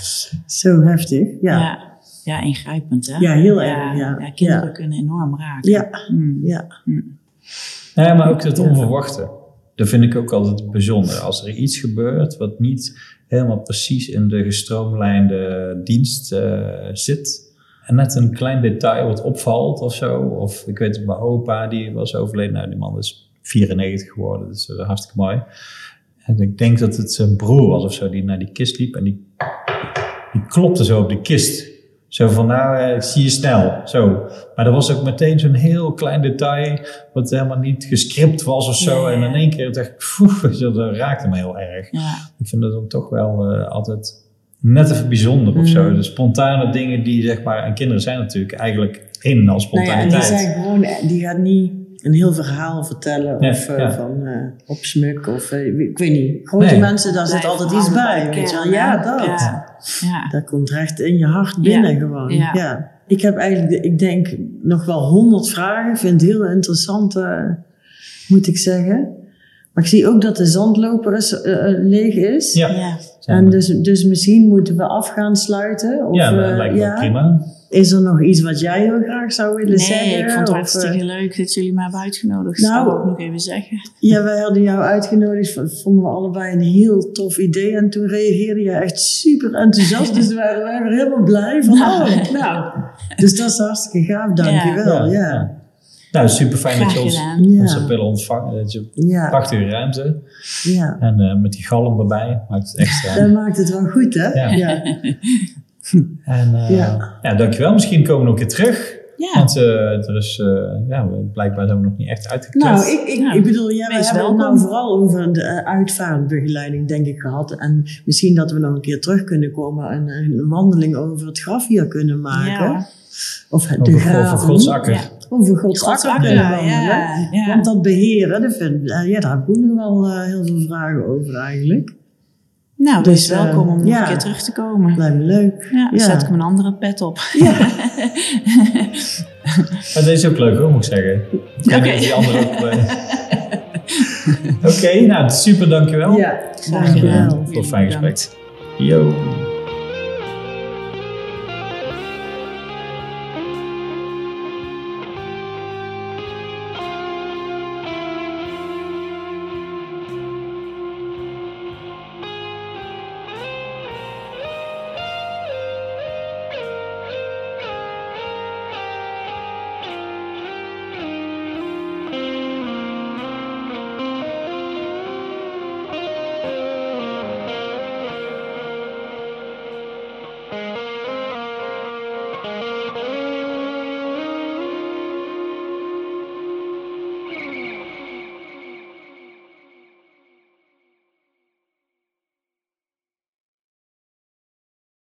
Zo heftig, ja. Ja. ja. ingrijpend hè? Ja, heel erg, ja. kinderen Ja. kunnen enorm raken. Ja, Mm. ja. Ja, maar ook het onverwachte. Dat vind ik ook altijd bijzonder. Als er iets gebeurt wat niet helemaal precies in de gestroomlijnde dienst eh, zit. En net een klein detail wat opvalt of zo. Of ik weet het, mijn opa die was overleden. Nou, die man is 94 geworden. Dus dat is hartstikke mooi. En ik denk dat het zijn broer was of zo die naar die kist liep. En die, die klopte zo op de kist. Zo van, nou, eh, ik zie je snel. Zo. Maar dat was ook meteen zo'n heel klein detail, wat helemaal niet gescript was of zo. En in één keer dacht ik, dat raakte me heel erg. Ja. Ik vind dat dan toch wel eh, altijd net even bijzonder of zo. Mm. De spontane dingen die, zeg maar, en kinderen zijn natuurlijk eigenlijk een en al Nou ja, en die spontaniteit. zijn gewoon, die gaat niet een heel verhaal vertellen of eh, ja. van eh opsmuk of eh, ik weet niet. Grote Nee. mensen, daar zit altijd iets bij. de Weet je wel. kern, Ja, dat. Ja. Ja. Dat komt recht in je hart binnen Ja. gewoon. Ja. Ja. Ik heb eigenlijk, ik denk, nog wel honderd vragen. Ik vind het heel interessant, eh, moet ik zeggen. Maar ik zie ook dat de zandloper is, eh, eh, leeg is. Ja, Ja. En dus, dus misschien moeten we af gaan sluiten. Of, ja, dat eh, lijkt me ja. prima. Is er nog iets wat jij heel graag zou willen Nee, zeggen? ik vond het Of, hartstikke eh, leuk dat jullie mij hebben uitgenodigd. Nou, dat wil ik ook nog even zeggen. Ja, wij hadden jou uitgenodigd. Vonden we allebei een heel tof idee. En toen reageerde je echt super enthousiast. dus we waren wij weer helemaal blij. Van, oh, nou. Dus dat is hartstikke gaaf. Dankjewel. Ja. Ja. Nou, super fijn dat je ons. Ja. onze pillen ontvangt. Dat je Ja. prachtige ruimte. ja. En eh, met die galm erbij maakt het extra. Dat maakt het wel goed, hè? Ja. ja. En eh, Ja. ja. dankjewel. Misschien komen we nog een keer terug. Ja. Want eh, er is, eh, ja, blijkbaar zijn we nog niet echt uitgekleed. Nou, ik, ik, Ja. ik bedoel, ja, we Wees hebben het welkom. nou vooral over de uitvaartbegeleiding, denk ik, gehad. En misschien dat we nog een keer terug kunnen komen en een wandeling over het graf hier kunnen maken. Ja. Of de over, graven. Akker. Ja. Over kunnen wandelen. ja, ja. Want dat beheren, dat vind, eh, ja, daar heb ik ook nog wel eh, heel veel vragen over eigenlijk. Nou, Dus, dus welkom om eh, nog ja. een keer terug te komen. Lijkt me leuk. Ja, dan Ja. zet ik mijn andere pet op. Maar deze is ook leuk hoor, moet ik zeggen. Oké. of die andere ook... eh, Oké, nou super, dankjewel. Ja, Graag gedaan. dankjewel. Voor een fijn gesprek. Yo.